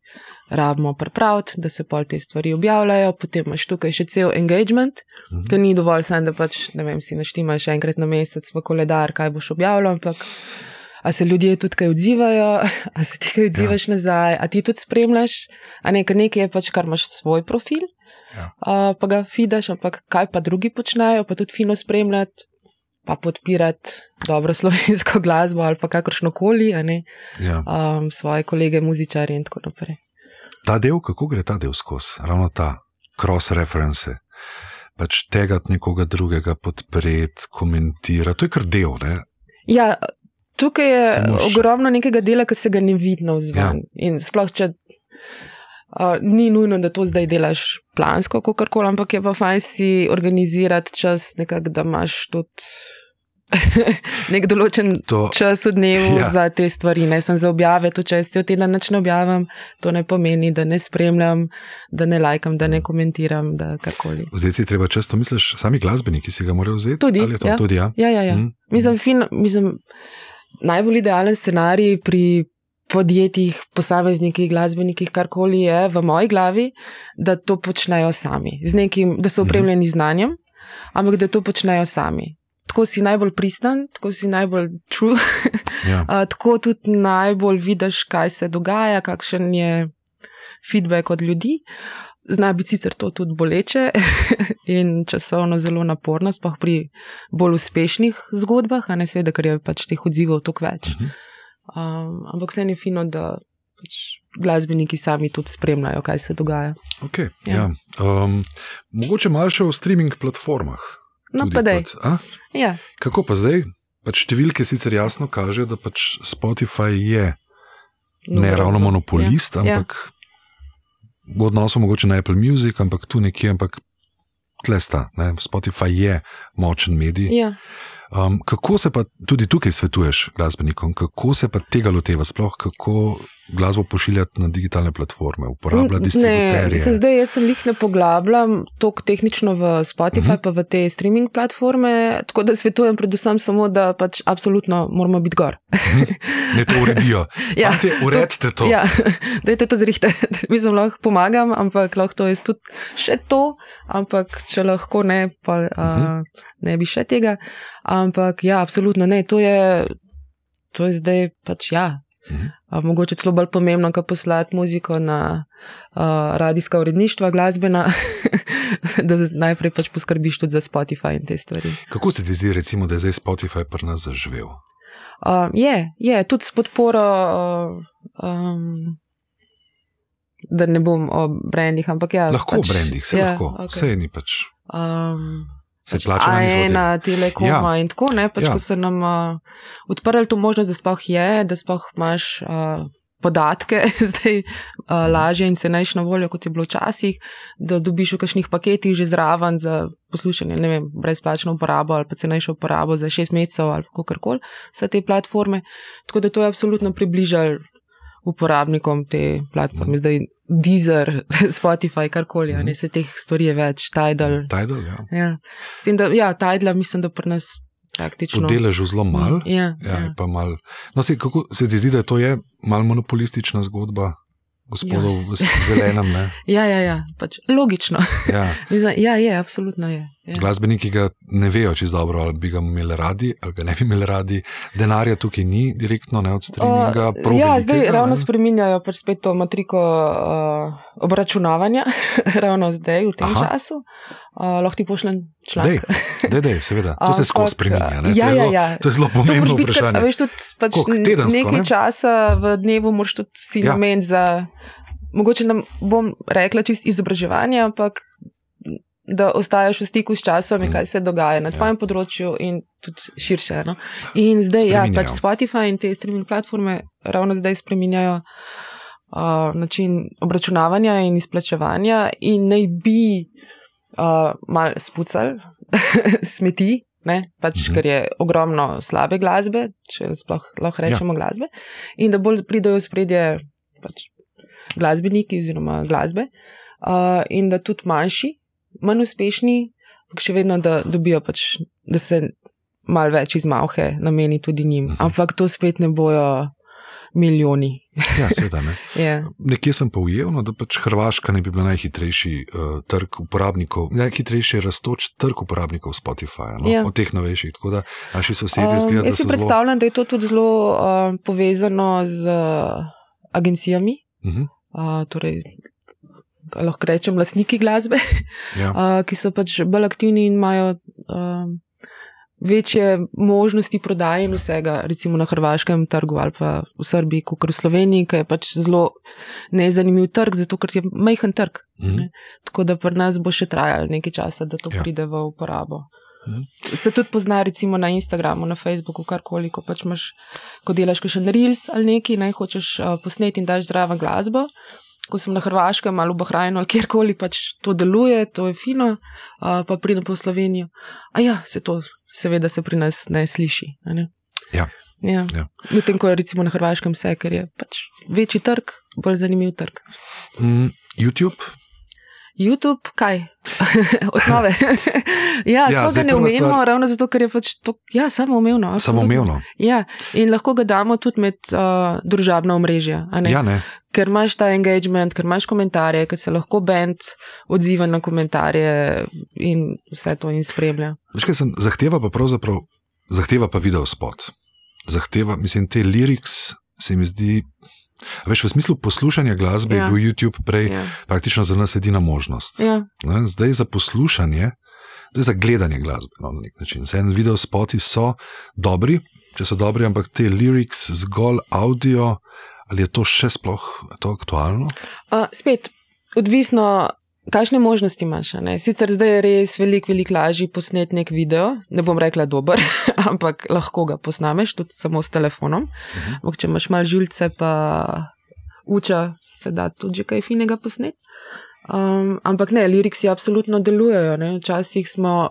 rabimo pripraviti, da se pol te stvari objavljajo, potem imaš tukaj še cel engagement, mm -hmm. ker ni dovolj samo, da pač, ne vem, si naštimaš enkrat na mesec v koledar, kaj boš objavljal, ampak. A se ljudje tudi kaj odzivajo, a se ti kaj odzivaš ja. nazaj, a ti tudi spremljaš, a nekaj, nekaj je pač, kar imaš svoj profil, ja. a, pa ga fidaš, ampak kaj pa drugi počnejo, pa tudi fino spremljati, pa podpirati dobro slovensko glasbo ali pa kakršno koli, ja. um, svoje kolege, muzičarje in tako naprej ta del, kako gre ta del skozi, ravno ta cross-reference. Pač tega nekoga drugega podpreti, komentirati, to je kar del. Ne? Ja, tukaj je moš... ogromno nekega dela, ki se ga ne vidi na vzven. Ja. In sploh, če uh, ni nujno, da to zdaj delaš plansko, kako koli, ampak je pa fajn si organizirati čas, nekak, da imaš tudi. nek določen to, čas v dnevu ja. za te stvari, ne sem za objave, to če se v teden ne objavim, to ne pomeni, da ne spremljam, da ne lajkam, da ne komentiram, da karkoli. Vzeti si treba često, misliš, sami glasbeniki si ga morajo vzeti? Tudi, ja. tudi ja. Ja, ja, ja. Mm. Mislim, fin, mislim, najbolj idealen scenarij pri. Podjetjih, posameznikih, glasbenikih, karkoli je v moji glavi, da to počnejo sami, nekim, da so mhm. opremljeni z znanjem, ampak da to počnejo sami tako si najbolj pristen, tako si najbolj true. Ja. uh, tako tudi najbolj vidiš, kaj se dogaja, kakšen je feedback od ljudi. Zna biti sicer to tudi boleče in časovno zelo naporno, sploh pri bolj uspešnih zgodbah, a ne seveda, ker je pač teh odzivov toliko več. Uh -huh. Um, ampak vse je fino, da pač glasbeniki sami tudi spremljajo, kaj se dogaja. Okay, ja. Ja. Um, mogoče malo še o streaming platformah. No, pa kot-? Ja. Kako pa zdaj? Pač številke sicer jasno kažejo, da pač Spotify je ne No, ravno no, monopolist, ja, ampak v odnosu mogoče na Apple Music, ampak tu nekje, ampak tlesta. Ne? Spotify je močen medij. Ja. Um, kako se pa tudi tukaj svetuješ glasbenikom, kako se pa tega loteva, sploh? Kako glasbo pošiljati na digitalne platforme, uporabljati distributerje? se zdaj jaz se jih ne poglabljam tako tehnično v Spotify, uh Mhm. -huh. pa v te streaming platforme, tako da svetujem predvsem samo, da pač absolutno moramo biti gor. Ne to uredijo. Ja, Fantje, uredite to. Ja, dajte to zrihte. Mislim, lahko pomagam, ampak lahko to jaz tudi še to, ampak če lahko ne, pa uh Mhm. -huh. ne bi še tega. Ampak ja, absolutno ne, to je, to je zdaj pač ja. Mhm. A, mogoče celo bolj pomembno, kot poslati muziko na uh, radijska uredništva, glasbena, da najprej pač poskrbiš tudi za Spotify in te stvari. Kako se ti zdi, recimo, da je zdaj Spotify pri nas zaživel? Uh, je, je, tudi s podporo, uh, um, da ne bom o brendih, ampak ja. Lahko pač, v brendih, se ja, lahko, okay. vse ni pač. Um, Se pač plača na. A1, Telekoma ja. in tako, ne, pač, Ja. ko so nam uh, odprli to možnost, da sploh je, da sploh imaš uh, podatke, zdaj uh, lažje in cenejše na voljo, kot je bilo včasih, da dobiš v kakšnih paketih že zraven za poslušanje, ne vem, brezplačno uporabo ali pa cenejšo uporabo za šest mesecev ali kako koli, vse te platforme. Tako da to je absolutno približalo uporabnikom te platforme. Zdaj Deezer, Spotify, karkoli, mm. Mhm. ne se teh stvari je več, Tidal. Tidal, ja. Ja, S tem, da, ja Tidal, mislim, da pri nas praktično. deležu zelo mal. Ja, Ja, ja. mal. No, se, kako se ti zdi, da to je malo monopolistična zgodba gospodov Ja, v zelenem? ne? ja, ja, ja pač logično. Ja. Ja, je, absolutno je. Ja. Glasbeniki ga ne vejo čisto dobro, ali bi ga imeli radi, ali ga ne bi imeli radi. Denarja tukaj ni direktno, ne od streaminga. O, ja, zdaj ravno ne. spreminjajo pač spet to matriko uh, obračunavanja, ravno zdaj, v tem Aha. Času. Uh, lahko ti pošljem članek. dej, dej, seveda. To se skozi spreminja. Ne? ja, to, je ja, zelo, ja. to je zelo pomembno biti kar- vprašanje. a Veš, tudi, pač Koliko? n- Tedensko, nekaj ne? časa v dnevu moraš tudi si Ja. ja. nameniti za, mogoče ne bom rekla čist izobraževanje, ampak da ostajaš v stiku s časom in Mm. kaj se dogaja na Ja. tvojem področju in tudi širše. No? In zdaj, ja, Spreminjajo. pač Spotify in te streaming platforme ravno zdaj spreminjajo uh, način obračunavanja in izplačevanja, in naj bi uh, mal spucali smeti. Ne, pač, Mhm. Ker je ogromno slabe glasbe, če sploh lahko rečemo ja. glasbe, in da bolj pridejo v spredje pač, glasbeniki oziroma glasbe, uh, in da tudi manjši, manj uspešni, ampak še vedno da dobijo, pač, da se malo več izmauhe nameni tudi njim. Mhm. Ampak to spet ne bojo milijoni. Ja, seveda, ne. Ja. Nekje sem pa ujel, no, da pač Hrvaška ne bi bila najhitrejši uh, trg uporabnikov, najhitrejši rastoč trg uporabnikov Spotifyja, no, Ja. od teh novejših. Tako da naši sosedje Um, izgledajo, da jaz si so zelo. predstavljam, da je to tudi zelo uh, povezano z uh, agencijami, Uh -huh, uh, torej, lahko rečem, lastniki glasbe, ja. uh, ki so pač bolj aktivni in imajo um, večje možnosti prodaje in vsega, recimo na hrvaškem trgu ali pa v Srbiji, kot v Sloveniji, ki je pač zelo nezanimiv trg, zato ker je majhen trg. Mhm. ne. Tako da pri nas bo še trajalo nekaj časa, da to Ja. pride v uporabo. Mhm. Se tudi pozna, recimo na Instagramu, na Facebooku, karkoli, ko pač imaš, ko delaš še en reels ali nekaj, naj hočeš uh, posneti in daš zraven glasbo. Ko sem na Hrvaškem ali v Bahrajnu ali kjerkoli, pač to deluje, to je fino, uh, pa pridem po Slovenijo. A ja, se to seveda se pri nas ne sliši. Ne? Ja. Ja. Ja. Medtem ko je recimo na Hrvaškem vse, ker je pač večji trg, bolj zanimiv trg. Mm, YouTube, YouTube, kaj? Osnove. ja, Ja, sploh ga ne omenimo, stvar- ravno zato, ker je pač to, ja, samoumevno. absolutno. samoumevno. Ja, in lahko ga damo tudi med uh, družabna omrežja. ne? Ja, ne. Ker imaš ta engagement, ker imaš komentarje, ker se lahko bend odziva na komentarje in vse to in spremlja. Veš, kaj sem zahteva, pa pravzaprav zahteva pa video spot. Zahteva, mislim, te lyrics se mi zdi. Veš, v smislu poslušanja glasbe ja. Je bil YouTube prej ja. Praktično za nas edina možnost. Ja. Ne, Zdaj za poslušanje, zdaj za gledanje glasbe no, na nek način. Vse en video spoti so dobri, če so dobri, ampak te lyrics zgolj audio, ali je to še sploh to aktualno? Uh, spet, odvisno, kakšne možnosti imaš? Ne? Sicer zdaj je res veliko, veliko lažje posneti nek video, ne bom rekla dober, ampak lahko ga posnameš tudi samo s telefonom. Ampak če imaš malo žilce, pa uča, se da tudi kaj finega posneti. Um, ampak ne, liriksi absolutno delujejo. Ne? Včasih smo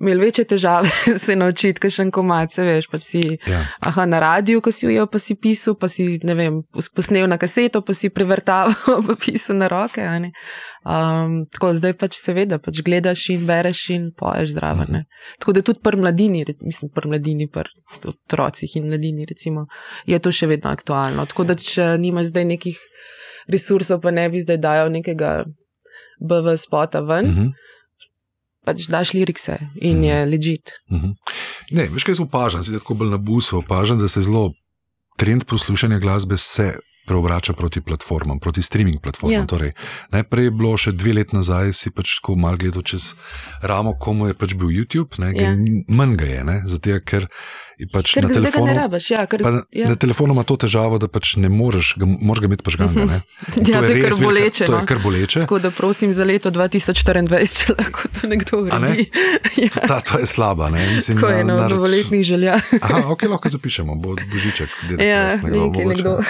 imeli večje težave se naučiti, kaj še komat, se veš, pač si Ja. aha, na radiju, ko si ujel, pa si pisal, pa si ne vem, posnel na kaseto, pa si prevrtaval, pa pisal na roke. Um, tako zdaj pač seveda, pač gledaš in bereš in poješ zraven. ne. Tako da tudi pri mladini, mislim, pri mladini, pri otrocih in mladini, recimo, je to še vedno aktualno. Tako da če nimaš zdaj nekih resursov, pa ne bi zdaj dajal nekega BV spota ven, Mhm. pač daš lirikse in Mhm. je ležit. Mhm. Ne, veš, kaj opažam, zdaj tako bolj na busu opažam, da se zelo trend poslušanja glasbe se preobrača proti platformam, proti streaming platformam. Ja. Torej, najprej je bilo še dve leti nazaj, si pač tako mal gledal čez ramo, komu je pač bil YouTube, ne, Ja. manj ga je, ne, zato ker pač Ker na ga ne telefonu. rabiš, ja, ker, ja. na telefonu ima to težavo, da pač ne moreš, ga, moraš ga imeti požganga. ne. In Ja, to je kar boleče, To no. je kar boleče. Tako da prosim za leto 2024, če lahko to nekdo A ne? uredi. ja, Ta, to je slaba. Ne? Mislim, tako je na- na na- novoletnih željah. Aha, ok, lahko zapišemo, bo božiček. Ja, nekaj nekdo.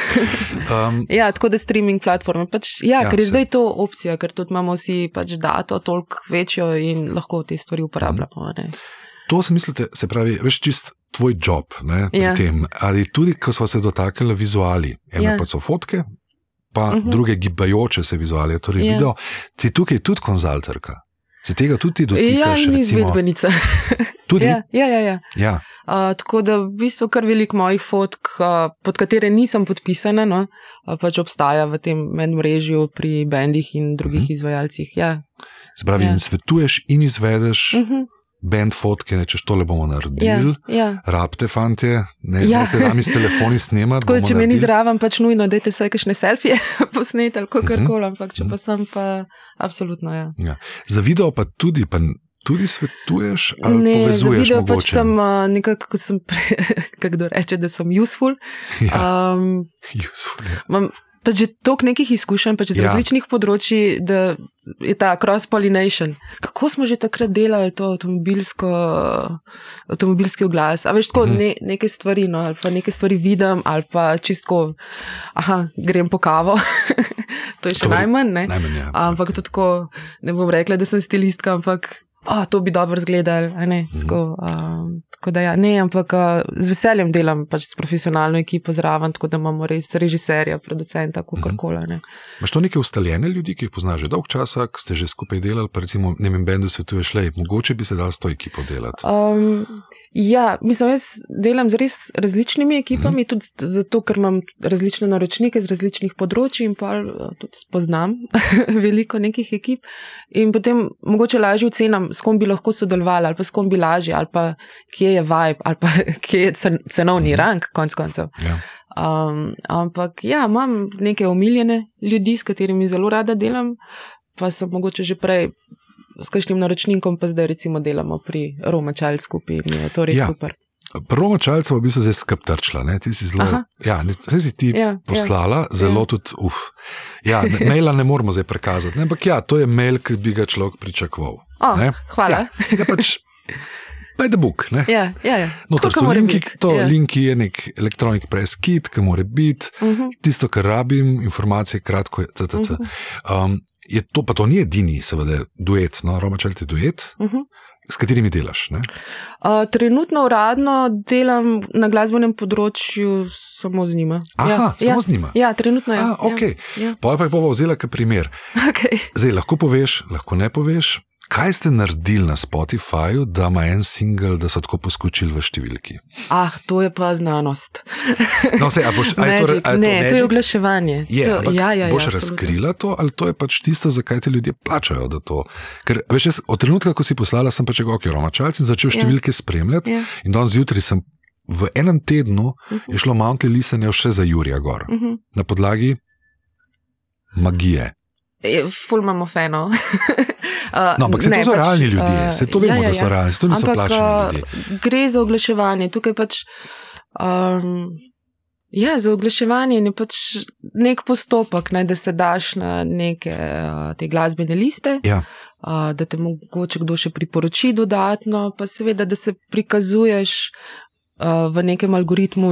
Um, Ja, tako da streaming platforme. Pač, ja, Ja, ker je se- zdaj to opcija, ker tudi imamo vsi pač dato toliko večjo in lahko te stvari uporabljamo. ne. To se mislite, se pravi, veš čist tvoj job ne, pri Ja. tem. Ali tudi, ko smo se dotaknili vizuali, ena Ja. pa so fotke, pa Mhm. druge gibajoče se vizuale, torej Ja. video. Si tukaj tudi konzulterka. Se tega tudi ti dotikaš? Ja, in izvedbenica. Tudi? ja, ja, ja. ja. ja. Uh, tako da v bistvu kar veliko mojih fotk, uh, pod katere nisem podpisana, no, uh, pač obstaja v tem medmrežju pri bendih in drugih Mhm. uh -huh. izvajalcih. Ja. Se pravi, Ja. jim svetuješ in izvedeš Uh -huh. Band fotke, ne, češ tole bomo ja, naredili. ja. Rabite, fantje, ne, Ja. ne se nami s telefoni snemati. Tako če naredili. zraven, pač nujno, da te vse kakšne selfije posnete ali Mhm. karkoli, ampak če pa sem, pa absolutno ja. Za video pa tudi, pa tudi svetuješ ali Ne, povezuješ video pač sem uh, nekako, ko sem, pre, kako kdo reče, da sem useful. Ja, Um, useful, ja. imam pač že toliko nekih izkušenj, pač z Ja. različnih področji, da je ta cross-pollination. Kako smo že takrat delali to avtomobilski oglas? A veš, tako Mhm. ne, neke stvari, no, ali pa neke stvari vidim, ali pa čistko, aha, grem po kavo. to je še To najmanj, ne? Najmanj ja. Ampak to tako, ne bom rekla, da sem stilistka, ampak oh, to bi dobro izgledalo. ne, Mhm. Tako, um, tako da ja, ne, ampak uh, z veseljem delam pač s profesionalno ekipo zraven, tako da imamo res režiserja, producenta, Mhm. kakorkoli. ne. Imaš to neke ustaljene ljudi, ki jih poznaš že dolg časa, ki ste že skupaj delali, pa recimo ne vem, bendu svetuješ, le, mogoče bi se dal s to ekipo delati. Um, ja, mislim, jaz delam z res različnimi ekipami, Mhm. mm. tudi zato, ker imam različne naročnike z različnih področji in pa eh, tudi spoznam veliko nekih ekip. In potem mogoče lažje ocenam, s kom bi lahko sodelovali, ali pa s kom bi lažje, ali pa kje je vibe, ali pa kje je cen, cenovni rang, konc koncev. Ja. Um, ampak ja, imam neke omiljene ljudi, s katerimi zelo rada delam, pa sem mogoče že prej s kakšnim naročnikom, pa zdaj recimo delamo pri Roma Child skupaj in je to res Ja. ja. super. Prvo čalce pa bi se zdaj skeptrčila, ti si zelo. Aha. Ja, zdaj si ti Ja, poslala, ja. zelo Ja. tudi, uf. Ja, ne- maila ne moramo zdaj prikazati, ne? ampak ja, to je mail, ki bi ga človek pričakoval. O, ne. hvala. Ja, ja pač, by the book. Ne? Ja, ja, ja. Notor Tako so linki, to ja. linki je nek elektronik press kit, ki mora biti. Uh -huh. Tisto, kar rabim, informacije, kratko, je CTC. Mhm. Um, je to, pa to ni edini, seveda, duet, no, Romačel je duet, Uh -huh. s katerimi delaš. Ne? Uh, trenutno uradno delam na glasbenem področju samo z njima. Aha, ja, samo ja, z njima. Ja, trenutno je. A, okay. Ja, ja. Pa pa je bova vzela kot primer. Okay. Zdaj lahko poveš, lahko ne poveš. Kaj ste naredili na Spotifyju, da ima en singel, da so tako poskočili v številki? Ah, to je pa znanost. No, sej, boš, je to, Magic. je to ne, to je magic? oglaševanje. Je, to, ampak ja, ja, boš ja, absolutno. razkrila to, ali to je pač tisto, zakaj te ljudje plačajo? To? Ker veš, jaz, od trenutka, ko si poslala, sem pač rekel, ok, Romačalci začel Ja. številke spremljati. Ja. In danes zjutraj sem v enem tednu Uh je šlo Mountly lisanje še za Jurija Gor -huh. na podlagi magije. Ful imamo fenov. uh, No, ampak se to so realni ljudje, se to vemo, ja, ja, da so ja. realni, to niso Ampak plačani uh, ljudje. gre za oglaševanje. Tukaj pač. Um, Ja, za oglaševanje je pač nek postopek, ne, da se daš na neke uh, te glasbene liste, Ja. uh, da te mogoče kdo še priporoči dodatno, pa seveda, da se prikazuješ uh, v nekem algoritmu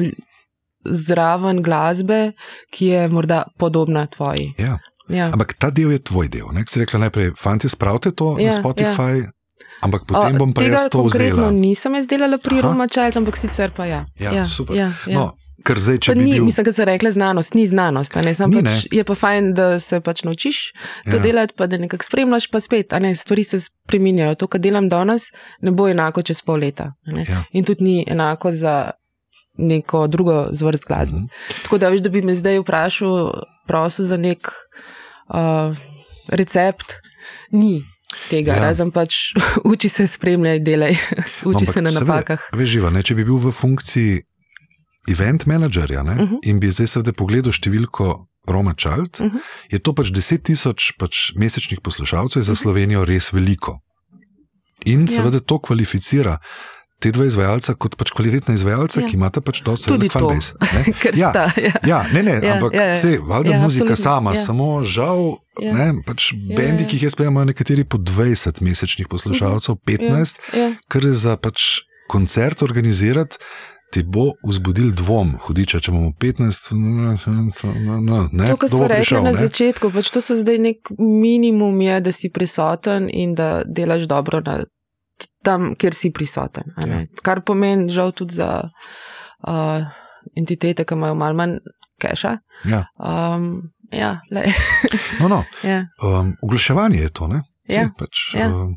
zraven glasbe, ki je morda podobna tvoji. Ja. Ja. Ampak ta del je tvoj del. Ne? Si rekla najprej, fanti, spravite to ja, Ja, na Spotify, ja. ampak potem O, bom pa tega jaz to vzela. nisem jaz delala pri. Roma Child, ampak sicer pa ja. Ja, super. Ja, ja. No, ker zdaj, če Pa bi ni, bil. mislim, da se rekla znanost, ni znanost. Ne, Sam Ni, pač, je pa fajn, da se pač naučiš to Ja. ja. delati, pa da nekako spremljaš, pa spet, ne, stvari se spreminjajo. To, kar delam danes, ne bo enako čez pol leta. ne. Ja. In tudi ni enako za neko drugo zvrst glasbe. Mm -hmm. Tako da, veš, da bi me zdaj vprašal, prosil za nek uh, recept, ni. Tega, Ja. razen pač uči se, spremljaj, delaj, uči ampak se na napakah. Veš, živa, ne, če bi bil v funkciji event menedžerja ne, uh Mhm. -huh. in bi zdaj seveda pogledal številko Roma Child, uh. -huh. je to pač 10 tisoč pač mesečnih poslušalcev, za Mhm. Slovenijo res veliko. In Ja. seveda to kvalificira. Te dva izvajalca, kot pač kvalitetna izvajalca, ja. Ja. ki imata pač dosti velik fanbase. Ja. sta. Ja. Ja, ne, ne, Ja, ampak ja, ja. vse, valjda Ja, muzika absolutno, sama, ja. samo žal, Ja. ne, pač Ja, bendi, ja. ki jih jaz imajo nekateri po 20 mesečnih poslušalcev, 15, Ja. kar je za pač koncert organizirati. Ti bo vzbudil dvom, hudiča, če imamo 15, no, no, ne, To, kar smo rekli prišel, na ne? začetku, pač to so zdaj nek minimum, je, da si prisoten in da delaš dobro na tam, kjer si prisoten. a ne. Kar pomeni, žal, tudi za uh, entitete, ki imajo malo manj keša. Ja. Um, ja, No, no, ja. um, oglaševanje je to, ne? Ja, Saj pač, ja. um,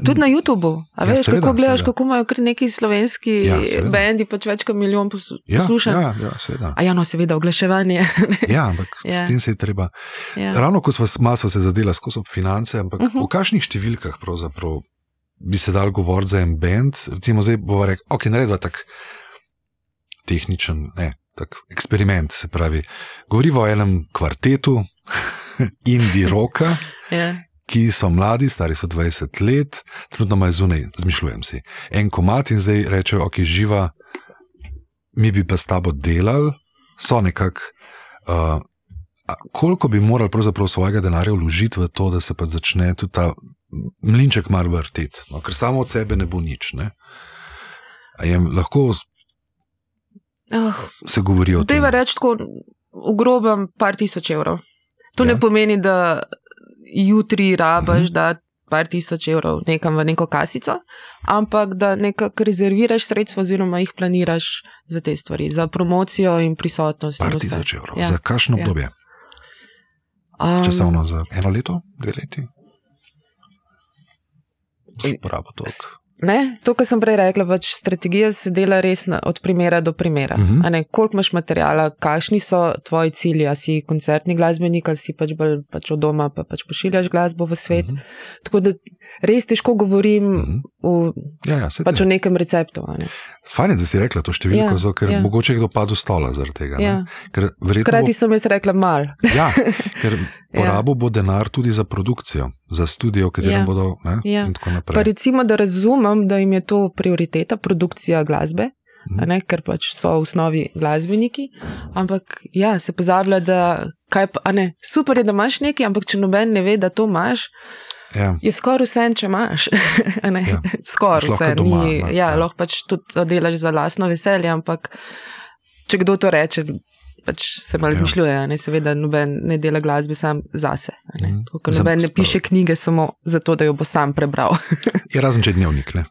Tudi na YouTubu. A Ja, veš, seveda, kako gledaš, seveda. kako imajo kar neki slovenski Ja, ja, seveda. bendi, pač več kot milijon pos- ja, poslušanj. ja, ja, seveda. A ja, no, seveda, oglaševanje. Ja, ampak ja. Ja. s tem se je treba. ja. Ravno ko smo, se zadela skozi finance, ampak uh Mhm. -huh. v kakšnih številkah pravzaprav bi se dal govoriti za en bend? Recimo, zdaj bomo rekli, ok, naredva tak tehničen, ne, tak eksperiment, se pravi. Govorimo o enem kvartetu, indie roka, ja. ki so mladi, stari so 20 let, trenutno imajo zunaj, zmišljujem si. En komat in zdaj rečejo, ok, živa, mi bi pa s tabo delali, so nekako. Uh, a koliko bi morali pravzaprav svojega denarja vložiti v to, da se pa začne tudi ta mlinček mar vrteti, no, ker samo od sebe ne bo nič. Ne? A je lahko Oh, se govori o tem? Dejva reči tako, v grobem, par tisoč evrov. To Ja. ja. ne pomeni, da jutri rabaš, Mhm. mhm. da par tisoč evrov nekam v neko kasico, ampak da nekako rezerviraš sredstva oziroma jih planiraš za te stvari, za promocijo in prisotnost. Par in tisoč evrov. Ja. Za kakšno Ja. Um, Časovno za eno leto, dve leti? In- Porabo toliko. Ne, to, kar sem prej rekla, pač strategija se dela res na, od primera do primera. Uh Mhm. -huh. koliko imaš materijala, kakšni so tvoji cilji, a si koncertni glasbenik, ali si pač bolj pač od doma, pa pač pošiljaš glasbo v svet. Uh Mhm. -huh. Tako da res težko govorim uh Mhm. -huh. v, Ja, ja, pač o nekem receptu. a Ne. Fajn je, da si rekla to številko, Ja, zato, ker ja. mogoče je kdo padel stola zaradi tega. ne. Ja. Ker verjetno Hkrati bo, sem jaz rekla mal. ja, ker Ja. porabo bo denar tudi za produkcijo, za studio, v katerem Ja. bodo ne, Ja. in tako Pa naprej. recimo, da razumem, da jim je to prioriteta, produkcija glasbe. Mhm. Ne, ker pač so v osnovi glasbeniki, ampak ja, se pozablja, da kaj pa, ne, super je, da imaš nekaj, ampak če noben ne ve, da to imaš, Ja. je skoraj vse, če imaš. Ja. Skoraj lahko vse. doma, Ni, ja, ja. lahko pač tudi delaš za lastno veselje, ampak če kdo to reče, pač se malo Ja. zmišljuje. Ne, seveda, noben ne dela glasbe sam zase. Ne, Mhm. Tako, noben ne piše knjige samo zato, da jo bo sam prebral. Je razen če dnevnik, ne.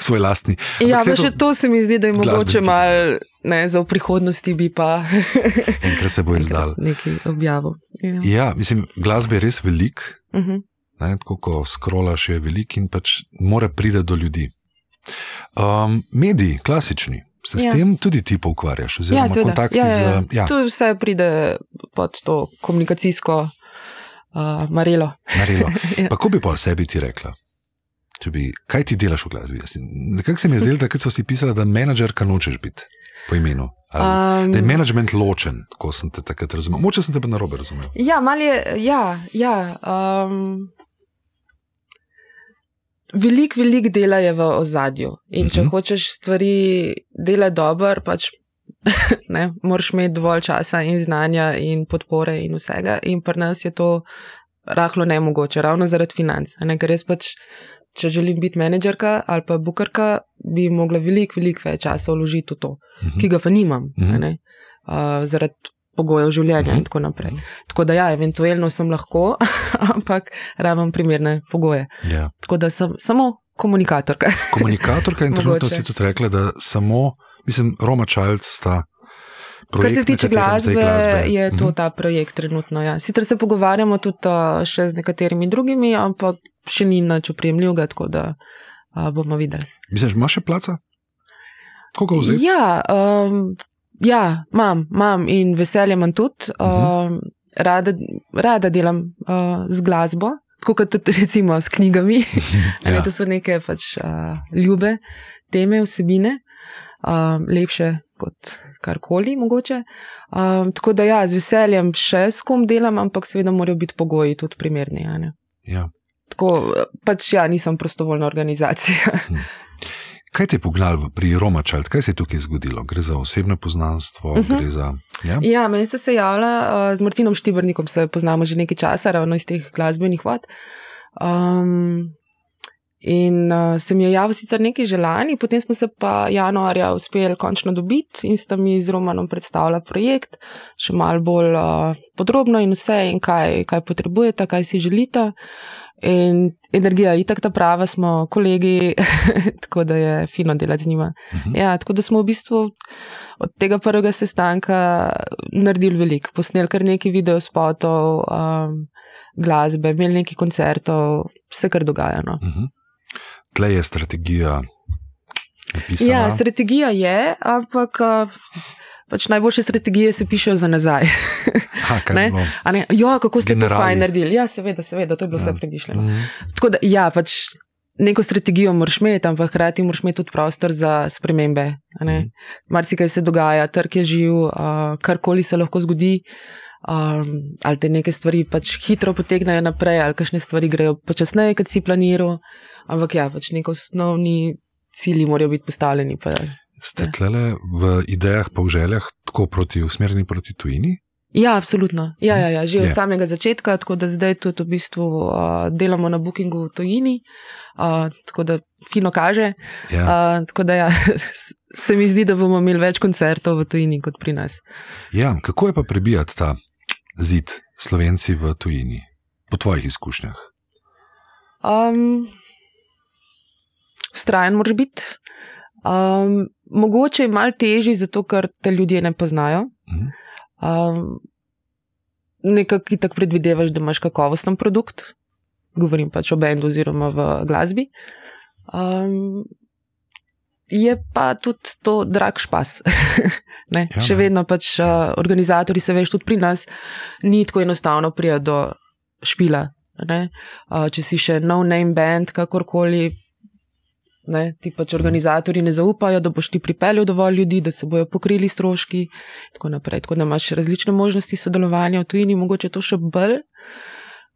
Svoj lastni. Ja, saj veš, to se mi zdi, da je mogoče malo, ne, za v prihodnosti bi pa Enkrat se bo izdal. nekaj objavil. Ja. Ja, mislim, glasbe je res velik, Uh -huh. ne, tako ko skrolaš je velik in pač mora priti do ljudi. Um, mediji, klasični, se s Ja. tem tudi ti ukvarjaš, oziroma Ja, kontakti Ja, ja, ja. z. Ja, To vse pride pod to komunikacijsko uh, marelo. Narilo. Ja. Pa ko bi pa o sebi ti rekla? Če Bi, kaj ti delaš v glasbi? Nekako se mi je zdelo, da so si pisala, da menedžerka nočeš biti po imenu. Ali, Um, da je management ločen, ko sem te takrat razumel. Moče sem te pa narobe razumel. Ja, malo je. Ja, ja, um, velik, velik dela je v ozadju. In če Mhm. hočeš stvari delati dobro, pač ne, moraš imeti dovolj časa in znanja in podpore in vsega. In pri nas je to rahlo nemogoče, ravno zaradi financ. Ne, ker jaz pač, če želim biti menedžerka ali pa bukarka, bi mogla veliko, veliko več časa vložiti v to, uh -huh. ki ga pa nimam, uh -huh. ne, uh, zaradi pogojev življenja in tako naprej. Tako da ja, eventualno sem lahko, ampak rabim primerne pogoje. Ja. Tako da sem samo komunikatorka. komunikatorka in trenutno si tudi rekla, da samo, mislim, Roma Child sta. Projekt, Kar se tiče glasbe, glasbe, je to uh -huh. ta projekt trenutno. Ja. Sicer se pogovarjamo tudi uh, še z nekaterimi drugimi, ampak še ni nič opremljivega, tako da uh, bomo videli. Misliš, imaš še placa? Koga vzeti? Ja, um, ja, imam, imam in veselje imam tudi. Uh -huh. um, rada, rada delam uh, z glasbo. Tako kot tudi recimo s knjigami, ja. to so neke pač, uh, ljube teme, vsebine, uh, lepše kot karkoli mogoče. Um, tako da ja, z veseljem še s kom delam, ampak seveda morajo biti pogoji tudi primerni. Ja. Tako pač ja, nisem prostovoljna organizacija. Kaj te je pognalo pri Romačalt, kaj se je tukaj zgodilo? Gre za osebno poznanstvo? Uh mhm. -huh. za, ja? ja, meni ste se javljali uh, z Martinom Štibrnikom, se poznamo že nekaj časa, ravno iz teh glasbenih vod. Um, In uh, se mi je javil sicer nekaj želani, potem smo se pa januarja uspeli končno dobiti in sta mi z Romanom predstavila projekt, še malo bolj uh, podrobno in vse, in kaj, kaj potrebujete, kaj si želite. In energija, itak ta prava, smo kolegi, tako da je fino delati z njima. Uh mhm. -huh. Ja, tako da smo v bistvu od tega prvega sestanka naredili veliko, posneli kar nekaj videospotov, um, glasbe, imeli nekaj koncertov, vse kar dogaja. No. Uh mhm. -huh tle je strategija. Napisana. Ja, strategija je, ampak pač najboljše strategije se pišejo za nazaj. Ha, ne? Ne? Jo, kako ste Generali. to fajn naredili? Ja, seveda, seveda, to je bilo ja. vse premišljeno. Mhm. Tako da, ja, pač neko strategijo moraš imeti, ampak hkrati moraš imeti tudi prostor za spremembe. Mhm. Marsikaj se dogaja, trg je živ, uh, karkoli se lahko zgodi. Um, ali te neke stvari pač hitro potegnejo naprej, ali kakšne stvari grejo počasneje, kot si planiral. Ampak ja, pač neki osnovni cilji morajo biti postavljeni. Pa, Ste ja. tlele v idejah, pa v željah, tako proti usmerjeni proti tujini? Ja, absolutno. Ja, ja, ja. Že od samega začetka, tako da zdaj tudi v bistvu uh, delamo na bookingu v tujini, uh, tako da fino kaže. Ja. Uh, tako da ja, se mi zdi, da bomo imeli več koncertov v tujini kot pri nas. Ja, kako je pa prebijati ta zid slovenci v tujini, po tvojih izkušnjah? Um, Vztrajen moraš biti. Um, mogoče je malo težje, zato ker te ljudje ne poznajo. Um, Nekako tako predvidevaš, da imaš kakovosten produkt, govorim pač o bendu oziroma v glasbi. Um, je pa tudi to drag špas. ja, Še vedno pač uh, organizatori, se veš, tudi pri nas ni tako enostavno prijeti do špila. Uh, če si še no name band, kakorkoli, Ne, ti pač organizatori ne zaupajo, da boš ti pripeljal dovolj ljudi, da se bojo pokrili stroški. Tako, tako da imaš različne možnosti sodelovanja v tujini, mogoče to še bolj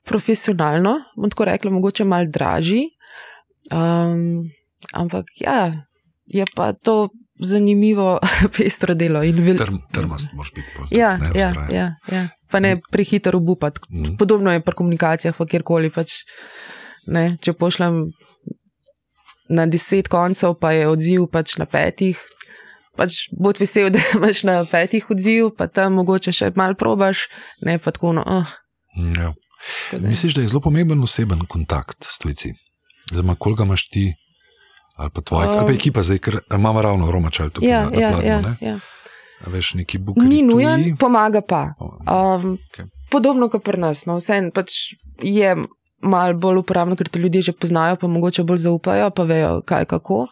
profesionalno, bom tako rekla, mogoče malo dražji. Um, ampak ja, je pa to zanimivo, pestro delo. Vel... Trmast, moraš biti pozorn. Ja, ja, ja, ja, pa ne prehiter obupati. Mm. Podobno je pri komunikacijah, pa kjerkoli. Pač, ne, če pošljem na deset koncev, pa je odziv pač na petih. Pač bod vesel, da imaš na petih odziv, pa tam mogoče še malo probaš, ne pa tako. No, oh. ja. Misliš, da je zelo pomemben oseben kontakt s tujci? Zdaj, koliko imaš ti, ali pa tvoja um, ekipa, zdaj, ker imamo ravno romačal tukaj ja, na, na ja, platno, ja, ja. Veš, Ni nujen, pomaga pa. Um, okay. Podobno kot pri nas. No, vse pač je malo bolj uporabno, ker te ljudje že poznajo, pa mogoče bolj zaupajo, pa vejo, kaj kako.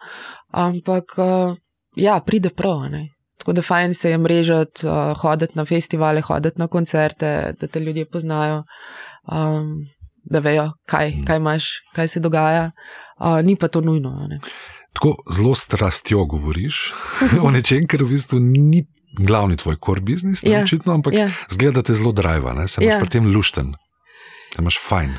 Ampak uh, ja, pride prav. Ne? Tako da fajn se je mrežati, uh, hoditi na festivale, hoditi na koncerte, da te ljudje poznajo, um, da vejo, kaj, kaj imaš, kaj se dogaja. Uh, ni pa to nujno. Tako zelo strastjo govoriš o nečem, kar v bistvu ni glavni tvoj core business, ja, očitno, ampak ja. zgleda te zelo drive, se imaš ja. pri tem lušten, da imaš fajn.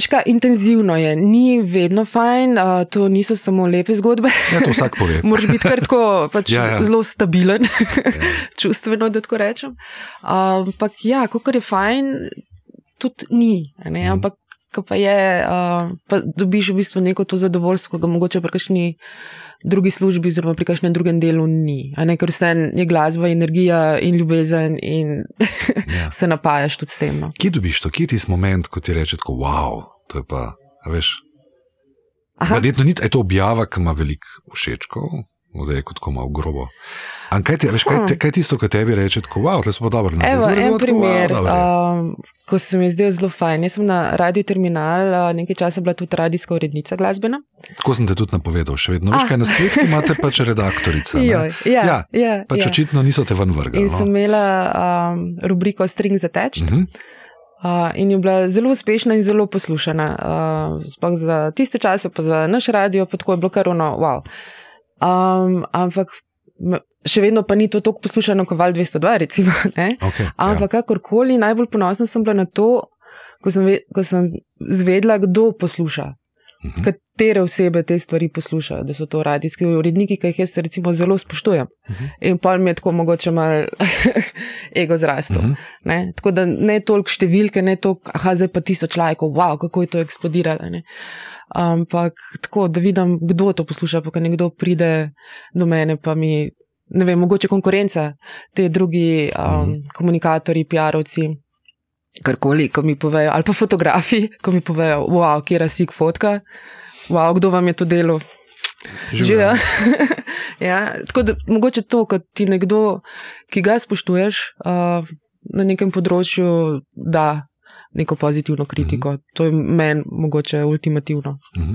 Ška, intenzivno je, ni vedno fajn, uh, to niso samo lepe zgodbe. Ja, to vsak pove. Moraš biti kar tako pač Ja, ja. zelo stabilen, čustveno, da tako rečem. Ampak ja, kot je fajn, tudi ni. Ne? Mhm. Ampak pa je, uh, pa dobiš v bistvu neko to zadovoljstvo, ki ga mogoče pri kakšni drugi službi, oziroma pri kakšnem drugem delu ni. a Ne? Ker vse je glasba, energija in ljubezen, in Ja. se napajaš tudi s tem. No. Kje dobiš to, kje je tisti moment, ko ti reče, tako, wow, to je pa, veš. Verjetno ni, je to objava, ki ima veliko všečkov, zdaj je kot tako malo grobo. Ampak kaj, a veš, kaj, te- kaj je tisto, kar tebi reče, tako, wow, tle smo dobro naredili. Evo, en primer, wow, um, ko se mi je zdel zelo fajn. Jaz sem na Radio Terminal, uh, nekaj časa bila tudi radijska urednica glasbena. Tako sem te tudi napovedal, še vedno. Veš, Ah. kaj na spletu imate pač redaktorica. Joj, ja, Ja, ja, Pač ja. očitno niso te ven vrgli. In sem No? imela um, rubriko String za teč. Uh -huh. Uh, in je bila zelo uspešna in zelo poslušana. Uh, sploh za tiste čase, pa za naš radio, pa tako je bilo kar ono, wow. Um, ampak še vedno pa ni to tako poslušano kot Val 202, recimo. Ne? Okay, Ampak ja. kakorkoli, najbolj ponosna sem bila na to, ko sem, ve, ko sem zvedla, kdo posluša. Mhm. Katere osebe te stvari poslušajo, da so to radijski uredniki, ki jih jaz recimo zelo spoštujem. Mhm. In pa mi je tako mogoče malo ego zrastel. Mhm. Ne? Tako da ne toliko številke, ne toliko, aha, zdaj pa tisoč lajkov, wow, kako je to eksplodiralo. Ne? Ampak tako, da vidim, kdo to posluša, pa ko nekdo pride do mene, pa mi, ne vem, mogoče konkurenca, te drugi um, Mhm. komunikatorji, PR-ovci. Karkoli, ko mi povejo, ali pa fotografi, ko mi povejo, wow, kje je sik fotka, wow, kdo vam je to delo. Živijo. ja, tako da mogoče to, kot ti nekdo, ki ga spoštuješ uh, na nekem področju, da neko pozitivno kritiko. Mm -hmm. To je meni mogoče ultimativno. Mhm.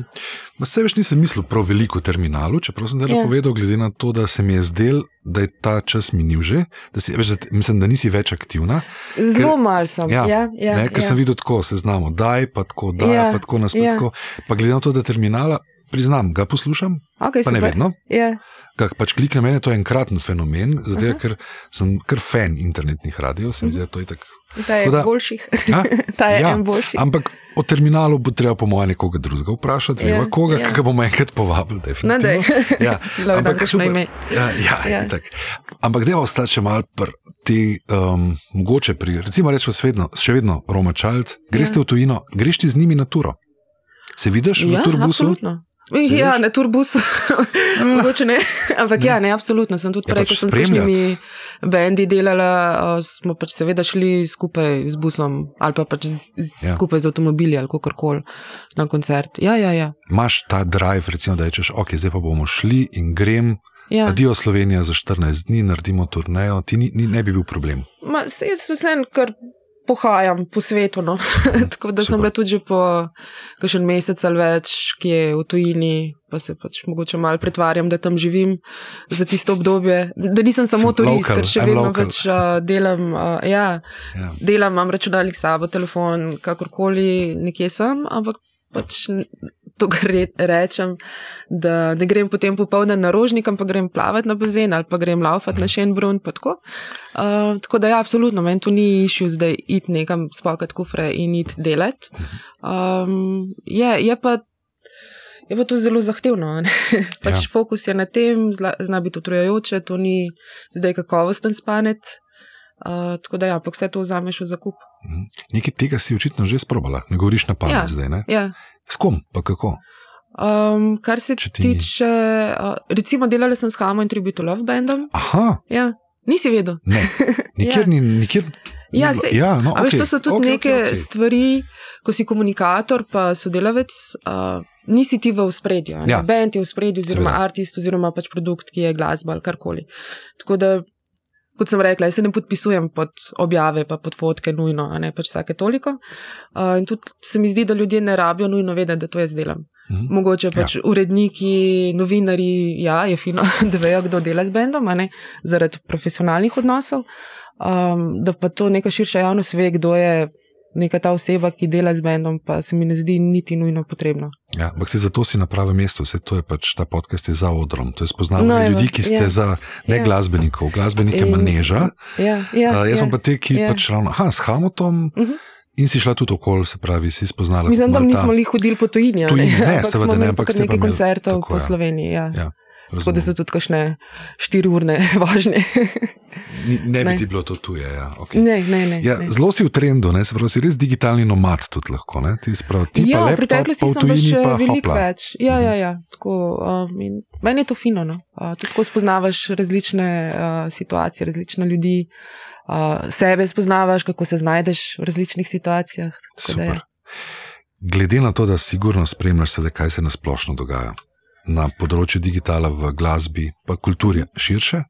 Ma Saj veš, nisem mislil prav veliko o terminalu, čeprav sem zdaj Ja. povedal, glede na to, da se mi je zdel, da je ta čas minil že, da si, veš, da, mislim, da nisi več aktivna. Zelo Ker- mal sem. Ja, ja, ja, ne, ker ja. sem videl tako, se znamo, daj pa tako, daj Ja, pa tako naspet. ja. tako. Pa glede na to, da terminala, priznam, ga poslušam, okay, pa ne super. vedno. Ja, Ga pač klikne mene, to je enkraten fenomen, zato Aha. ker sem kar fan internetnih radijev, se mi zdi, da to je tako. ta je da- boljših. Ta je Ja, en boljši. Ampak o terminalu bo treba, po mojem, nekoga drugega vprašati, Ja, veva koga, ja. ki bomo enkrat povabili. No, daj. definitivno. Ja, ampak na super. ime. Ja, ja, Ja. ja. Ampak da ostati še mal pri ti, um, mogoče pri, recimo rečemo, še vedno Roma Child, greš Ja. v tujino, greš ti z njimi na turo. Se vidiš Ja, turbusu? absolutno. Ja, veš? na turbusu, mogoče ne, ampak ja, ne, absolutno. Sem tudi Ja, prej, pač ko sem s spremljati. kakšnimi bendi delala, smo pač seveda šli skupaj z busom ali pa pač z, Ja. ja. skupaj z avtomobili ali kakorkoli na koncert. Ja, ja, ja. Imaš ta drive, recimo, da rečeš, ok, zdaj pa bomo šli in grem, ja. ja. adijo Slovenija za 14 dni, naredimo turnejo, ti ni, ni, ne bi bil problem. Ma, se jaz vsem kar pohajam po svetu. No. Tako da Super. sem bila tudi po kakšen mesec ali več, ki je v tujini, pa se pač mogoče malo pretvarjam, da tam živim za tisto obdobje. Da nisem samo Sem turist, local, ker še I'm vedno local. pač uh, delam. Uh, ja, Ja. delam, imam računalnik s sabo, telefon, kakorkoli nekje sem, ampak pač to, kar re, rečem, da ne grem potem popoldne na rožnik, ampak grem plavati na bazen ali pa grem laufati na Šenbrun. Tako. Uh, tako da ja, absolutno, meni tu ni išel zdaj iti nekam spokati kufre in iti delati. Um, je, je pa. Je pa to zelo zahtevno. pač Ja. ja. Fokus je na tem, zla, zna biti utrujajoče, to ni zdaj kakovosten spanec. Uh, tako da, ja, pa vse to vzameš v zakup. Mhm. Nekaj tega si očitno že sprobala, ne govoriš na pamet Ja. zdaj. Ne? Ja. S kom, pa kako? Um, kar se Če ti tiče, uh, recimo, delala sem s Hamo in Tribute Love Bandom. Aha, Ja, nisi vedel. ne, nikjer Ja. ni, nikjer. ni Ja, sej- ja, no, A veš, okay, to so tudi okay, neke okay, okay. stvari, ko si komunikator, pa sodelavec, uh, nisi ti v spredju. Ja. Band je v spredju, oziroma Seveda. artist, oziroma pač produkt, ki je glasba ali karkoli. Tako da, kot sem rekla, jaz se ne podpisujem pod objave, pa pod fotke, nujno, a ne pač vsake toliko. Uh, in tudi se mi zdi, da ljudje ne rabijo nujno vedeti, da to jaz delam. Mhm. Mogoče pač ja. uredniki, novinari, ja, je fino, da vejo, kdo dela z bendom, a ne zaradi profesionalnih odnosov. Um, da pa to neka širša javnost ve, kdo je neka ta oseba, ki dela z bendom, pa se mi ne zdi niti nujno potrebno. Ja, ampak se zato si na pravem mestu, vse to je pač ta podcast je za odrom. To je spoznavanje No, evo, ljudi, ki ste ja. ja. za ne Ja. ja. glasbenikov, glasbenike In- maneža. Ja, ja, Uh, jaz ja. sem pa te, ki ja. ja. pač ravno, aha, s Hamotom. Mhm. In si šla tudi okoli, se pravi, si spoznala. Mislim, da nismo li hodili po tujini. Tujini, ne, seveda ne, ampak ste pa nekaj imeli- koncertov tako, po ja. Sloveniji. Ja. Ja, Tako da so tudi kakšne štiri urne vožnje. Ni, ne bi ne. ti bilo to tuje. Ja, okay. ne, ne, ne. Ja, ne. zelo si v trendu, ne? se pravi, si res digitalni nomad tudi lahko. Ne? Ti, sprav, ti ja, v preteklosti sem pa še veliko več. Ja, ja, ja. Tako, um, in meni je to fino. No? Uh, tudi ko spoznavaš različne uh, situacije, različne ljudi, uh, sebe spoznavaš, kako se znajdeš v različnih situacijah. Tako da, ja. Glede na to, da sigurno spremljaš, sedaj, kaj se nasplošno dogaja na področju digitala, v glasbi, pa kulturi širše,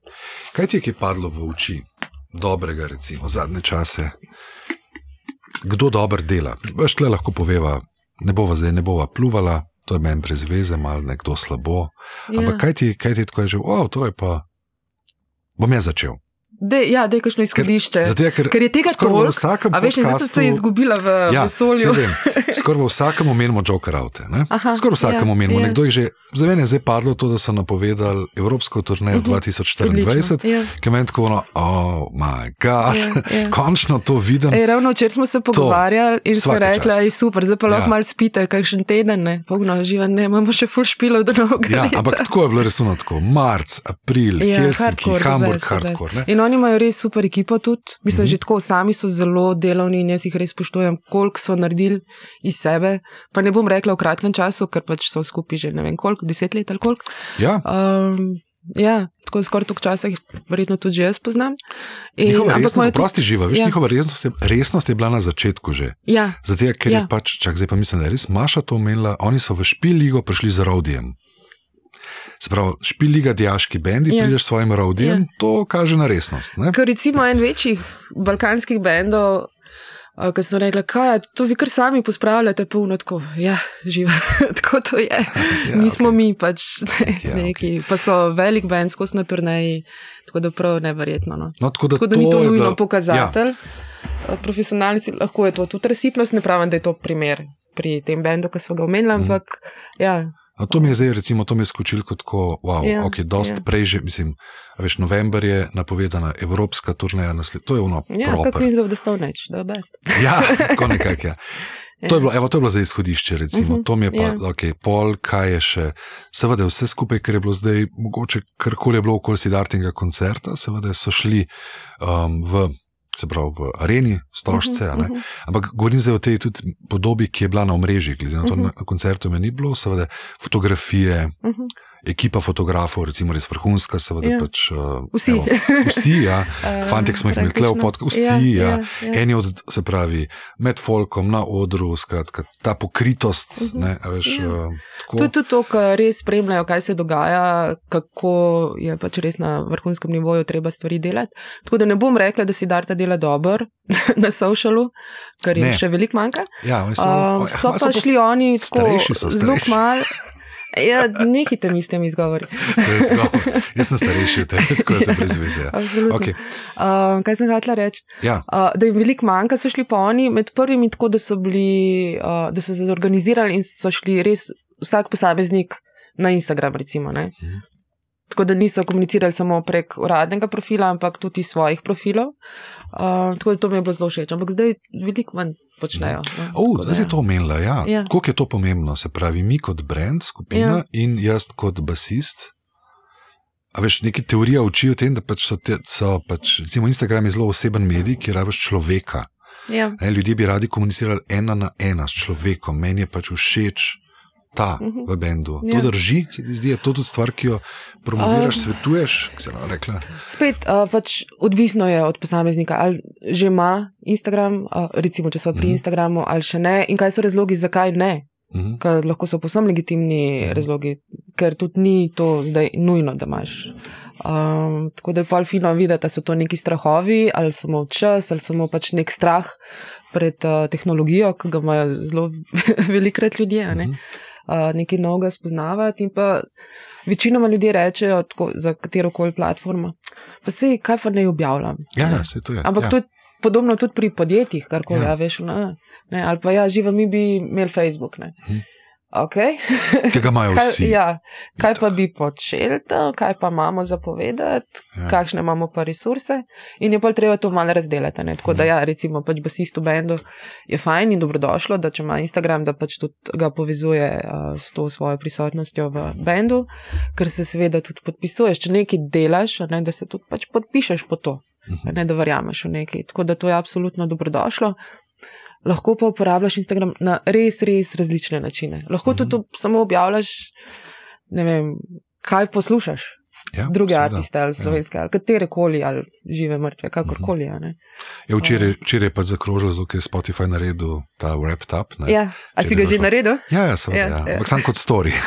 kaj ti je kaj padlo v oči, dobrega, recimo, zadnje čase? Kdo dobro dela? Veš, tle lahko poveva, ne bova zdaj, ne bova pluvala, to je meni brez veze, malo nekdo slabo. Ampak Ja. kaj ti, kaj ti je tako je že, o, to je pa. Bom jaz začel. Dej, ja, da je kakšno izhodišče. Zato, ker, Ker je tega toliko, vsakem A veš, in sem se podcastu- izgubila v Ja, vesolju. Skoraj v vsakem omenimo Joker Aute. Aha, Skoraj v vsakem ja, omenimo. ja. Nekdo je že, za mene je zdaj padlo to, da so napovedali evropsko turnejo Mhm, 2024, Odlično, ja. ki meni tako, ono, oh, moj bog, Ja, ja. končno to vidim. Ej, ravno včeraj smo se pogovarjali in Svaka se rekla, čast. da je super, zdaj pa lahko Ja. malo spite, kakšen teden, ne, polno živa, ne, imamo še full špilov do novega. Ja, leta. ampak tako je bilo resno tako. Marc, april, Ja, Helsinki, hardcore, Hamburg, best, the best. Oni imajo res super ekipo tudi. Mislim, Mhm. že tako sami so zelo delovni in jaz jih res spoštujem, koliko so naredili iz sebe. Pa ne bom rekla v kratkem času, ker pač so skupaj že ne vem koliko, deset let ali koliko. Ja, Um, ja, tako skoraj toliko časa jih verjetno tudi jaz poznam. In, njihova resnost, prosti živa, veš, ja. njihova resnost je, resnost je bila na začetku že. Ja, Zato, ker ja. je Ja. pač, čak zdaj pa mislim, da je res Maša to omenila, oni so v špiligo prišli z rodijem. Se pravi, špiliga, diaški bendi, ja. Ja. prideš s svojim rodijem, ja. Ja. to kaže na resnost. Ne? Ker recimo en večjih balkanskih bendov, ki so rekli, kaj to vi kar sami pospravljate, polno tako, ja, živa, tako to je. Ja, Ja, Nismo okay. mi pač ne, Ja, ja, neki, okay. pa so velik bend skozi na turneji, tako da prav neverjetno. No. No, tako da, Tako da ni to nujno bila- pokazatelj. Ja. Profesionalni si lahko je to tudi resipnost, ne pravim, da je to primer pri tem bendu, ki smo ga omenili, Mhm. ampak ja, A to mi je zdaj, recimo, to mi je skočilo kot tako, wow, ja, Ja, ok, dost ja. ja. prej že, mislim, veš, november je napovedana evropska turneja, nasled, to je ono ja proper. kako Queens of the Stone Age, da je best. Ja, tako nekako. Ja. To je bilo, evo, to je bilo za izhodišče, recimo. Uh Mhm, -huh, to mi je pa, ja. yeah. ok, pol, kaj je še. Seveda, vse skupaj, kar je bilo zdaj, mogoče karkoli je bilo okoli Sidartinga koncerta, seveda so šli um, v, se pravi, v areni, stožce, uh Mhm, -huh, ampak govorim zdaj o tej tudi podobi, ki je bila na omrežjih, glede na to, Mhm. na koncertu me ni bilo, seveda, fotografije, Uh -huh. Ekipa fotografov, recimo res vrhunska, seveda Ja. pač. Uh, Vsi. Evo, vsi, ja. Fanti smo jih imeli tle v podkastu, vsi, ja, ja, ja. Eni od, se pravi, med folkom na odru, skratka, ta pokritost. Uh Mhm. -huh. ne, veš, Ja. uh, tako, To je tudi to, kar res spremljajo, kaj se dogaja, kako je pač res na vrhunskem nivoju treba stvari delati. Tako da ne bom rekla, da si Darta dela dobro na socialu, ker jim Ne. še veliko manjka. ja, so, Um, so a, pa šli oni tako starejši so, zelo starejši. Ja, nehite mi s temi izgovori. Je zgolj- Jaz sem starejši od tebe, tako da to je brez veze. Ja. Absolutno. Okay. Um, kaj sem hotela reči? Ja, Uh, da jim veliko manjka, so šli pa oni med prvimi tako, da so, bili, uh, da so se zorganizirali in so šli res vsak posameznik na Instagram. Recimo, ne. Tako da niso komunicirali samo prek uradnega profila, ampak tudi svojih profilov. Uh, tako da to mi je bilo zelo všeč. Ampak zdaj veliko manj počnejo. No, Oh, da zdaj si to omenila. Ja. Ja. Koliko je to pomembno? Se pravi, mi kot brand, skupina ja. In jaz kot basist. A veš, neki teorija uči o tem, da pač so, te, so pač, recimo Instagram je zelo oseben medij, ki rabiš človeka. Ja. Ne, ljudje bi radi komunicirali ena na ena s človekom, meni je pač všeč ta Mhm. v bendu. Ja. To drži, se ti zdi, je to tudi stvar, ki jo promoviraš, Um. svetuješ. Spet, uh, pač odvisno je od posameznika, ali že ima Instagram, uh, recimo, če so pri Mhm. Instagramu, ali še ne, in kaj so razlogi, zakaj ne. Mhm. Ker lahko so posebno legitimni Mhm. razlogi, ker tudi ni to zdaj nujno, da imaš. Um, tako da je pa fino videti, da so to neki strahovi, ali samo čas, ali samo pač nek strah pred uh, tehnologijo, ki ga imajo zelo velikrat ljudje. a Ne? Uh, nekaj novega spoznavati. In pa večinoma ljudje rečejo tako, za katero koli platformo. Pa se kaj pa ne objavljam. Ja, ne. ja, se to je. Ampak ja. to je podobno tudi pri podjetjih, kar koli, Ja. ja. veš, ne, ne, ali pa ja, živa mi bi imeli Facebook. Ne. Mhm. Okay. Ki ga imajo Kaj, vsi. ja, kaj pa bi počeli, kaj pa imamo za povedati, Ja. ja. kakšne imamo pa resurse. In je pa treba to malo razdeliti. Ne? Tako da, Mhm. ja, recimo, pač basist v bendu je fajn in dobrodošlo, da če ima Instagram, da pač tudi ga povezuje uh, s to svojo prisotnostjo v bendu, ker se seveda tudi podpisuješ. Če nekaj delaš, ne, da se tudi pač podpišeš po to, Mhm. a ne da verjameš v nekaj. Tako da to je absolutno dobrodošlo. Lahko pa uporabljaš Instagram na res, res različne načine. Lahko Mhm. tudi ob- samo objavljaš, ne vem, kaj poslušaš. Ja, Druge seveda. artiste ali slovenske, ali katere koli, ali žive, mrtve, kakorkoli. a ne. Ja, včeraj, včeraj je pač zakrožil, zato je Spotify naredil ta Wrapped Up. Ne? Ja, a si ga že zašel. naredil? ja, ja, seveda. Ja, Ja, ja. Ampak sam kot story.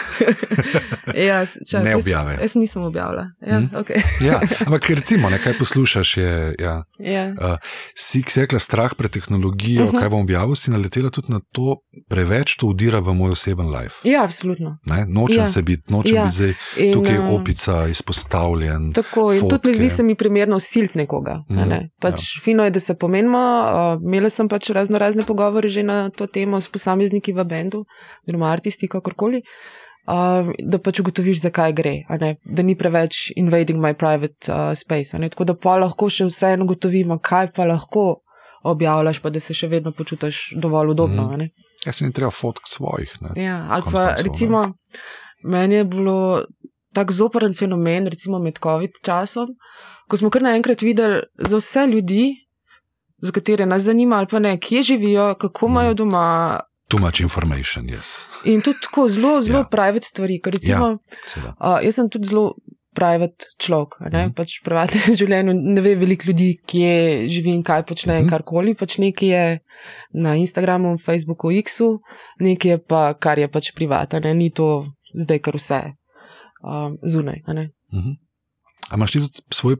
Ja, s- čak, Ne jaz- objave. Jaz nisem objavila. Ja, Mhm. okay. Ja, ampak recimo, ne, kaj poslušaš, je. Ja. ja. Uh, si si rekla strah pred tehnologijo, uh Mhm. -huh. kaj bom objavil, si naletela tudi na to, preveč to udira v moj oseben life. ja, absolutno. Ne? Nočem ja. Ja. se biti, nočem ja. Ja. biti zdaj In, tukaj eh, opica, izpostavljen. Tako, in tudi fotke. ne zdi se mi primerno siliti nekoga. Mhm, Mm, ne. pač ja. Fino je, da se pomenimo. Uh, imela sem pač razno razne pogovore že na to temo s posamezniki v bendu, oziroma artisti, kakorkoli. Uh, da pač ugotoviš, zakaj gre, da ni preveč invading my private uh, space. Tako da pa lahko še vseeno ugotovimo, kaj pa lahko objavljaš, pa da se še vedno počutiš dovolj udobno. Mhm. ne. Jaz se ne treba fotk svojih. Ne? Ja, ali pa koncev, ne. recimo, meni je bilo tako zoperen fenomen, recimo med COVID časom, ko smo kar naenkrat videli za vse ljudi, za katere nas zanima, ali pa ne, kje živijo, kako Mhm. imajo doma. Too much information, yes. In tudi tako zelo, zelo Ja. private stvari. Ker recimo, ja. Uh, jaz sem tudi zelo private človek. Ne? Mhm. Pač v privatnem življenju ne ve veliko ljudi, kje živi in kaj počne, in karkoli. Pač nekaj je na Instagramu, Facebooku, X-u, nekaj je pa, kar je pač privatno, ni to zdaj kar vse um, zunaj. ne. Mhm. A imaš ti tudi svoj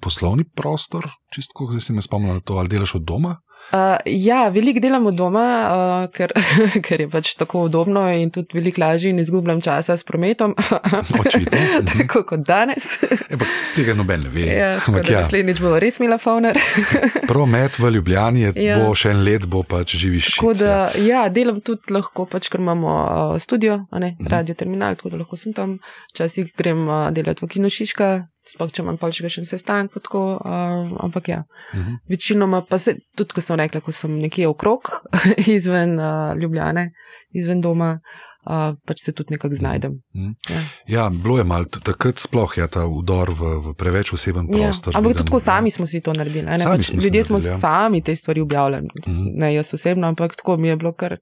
poslovni prostor, čistko, zdaj si me spomnil na to, ali delaš od doma? Uh, ja, veliko delam od doma, uh, ker, ker je pač tako udobno in tudi veliko lažje in izgubljam časa s prometom. Očitno. Mhm. tako kot danes. Ampak tega noben ne ve. ja, ja, naslednjič bo res imela fauner. promet v Ljubljani je, Ja. bo še en let, bo pač živiš. Tako da, ja, delam tudi lahko, pač, ker imamo uh, studio, ne, Mhm. radio terminal, tako da lahko sem tam. Včasih grem uh, delati v Kino Šiška, sploh če imam pa še kakšen sestanek, tako, uh, ampak ja. Mhm. Večinoma pa se, tudi ko sem rekla, ko sem nekje okrog, izven uh, Ljubljane, izven doma, uh, pač se tudi nekako znajdem. Mhm. Ja. Ja, bilo je malo takrat sploh ja, ta udor v, v preveč oseben Ja, prostor. ampak vidim, tudi ja. sami smo si to naredili. a Ne? Sami Pač smo ljudje smo naredili, ja. sami te stvari objavljali. Mhm. Ne jaz osebno, ampak tako mi je bilo kar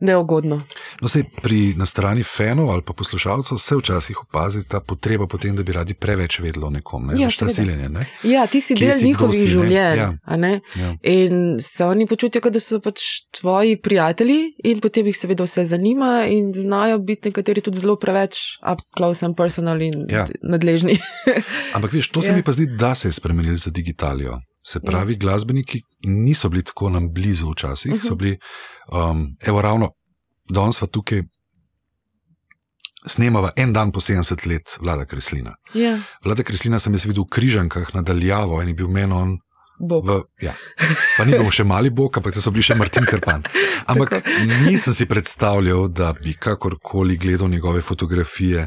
neugodno. No, sej, pri, na strani fanov ali pa poslušalcev se včasih opazi ta potreba potem, da bi radi preveč vedeli o nekom. Ne? Ja, ta siljenje. Ne? Ja, ti si Kje del si, njihovih življenj. Ja. Ja. In se oni počutijo, da so pač tvoji prijatelji, in potem jih seveda vse zanima, in znajo biti nekateri tudi zelo preveč up close and personal in Ja. nadležni. Ampak veš, to se Ja. mi pa zdi, da se je spremenilo za digitalijo. Se pravi, ja. glasbeniki niso bili tako nam blizu včasih, uh Mhm. -huh. so bili, um, evo, ravno danes smo tukaj. Snemava en dan po 70 let vlada Kreslina. ja, Vlada Kreslina sem jaz videl v križankah nadaljavo in je bil meni on. V, ja. Pa ni bil še mali bog, ampak so bili še Martin Krpan. Ampak nisem si predstavljal, da bi kakorkoli gledal njegove fotografije.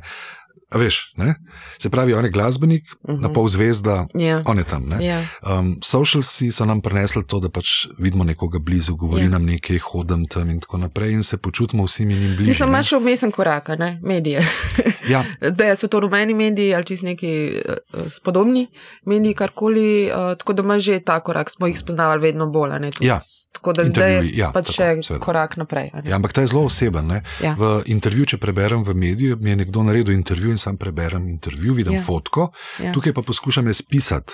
A veš, ne? se pravi, on je glasbenik, uh -huh. na pol zvezda, Ja. on je tam. ne. Ja. Um, socialsi so nam prinesli to, da pač vidimo nekoga blizu, govori Ja. nam nekaj, hodim tam in tako naprej, in se počutimo vsi mi blizu. Mislim, imaš še vmesen korak, ne medije. Ja, Zdaj so to rumeni mediji ali čist neki uh, spodobni mediji, karkoli. Uh, tako da imaš že ta korak, smo jih spoznavali vedno bolj. Ja. Tako da zdaj Intervjuji, ja, je pač tako, še seveda. korak naprej. ja, ampak ta je zelo oseben. ne. Ja. V intervjuju, če preberem v mediju, mi je nekdo naredil intervju in sam preberem intervju, vidim ja. Ja. fotko, Ja. tukaj pa poskušam jaz pisati.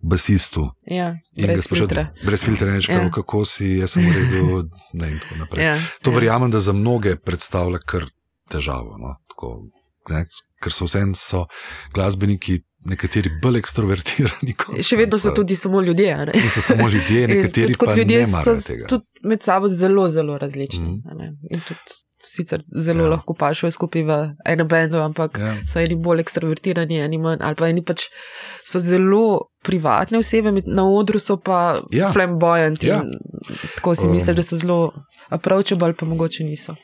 Basistu Ja, in brez sprašujem, filtra. brez filtra, reči, Ja. ja. kako si, jaz sem uredil, ne in tako naprej. Ja, To ja. verjamem, da za mnoge predstavlja kar težavo. No? Tako, ne? Ker so vsem so glasbeniki, nekateri bolj ekstrovertirani. kot Še vedno so so- tudi samo ljudje. ne. So samo ljudje, In nekateri tudi pa ljudje so tega. tudi med sabo zelo, zelo različni. A ne. In tudi sicer zelo Ja. lahko pašajo skupaj v enem bendu, ampak Ja. so eni bolj ekstrovertirani, eni manj, ali pa eni pač so zelo privatne osebe, na odru so pa Ja. flamboyant. Ja. Ja. Tako si Um, misliš, da so zelo approachable, pa mogoče niso.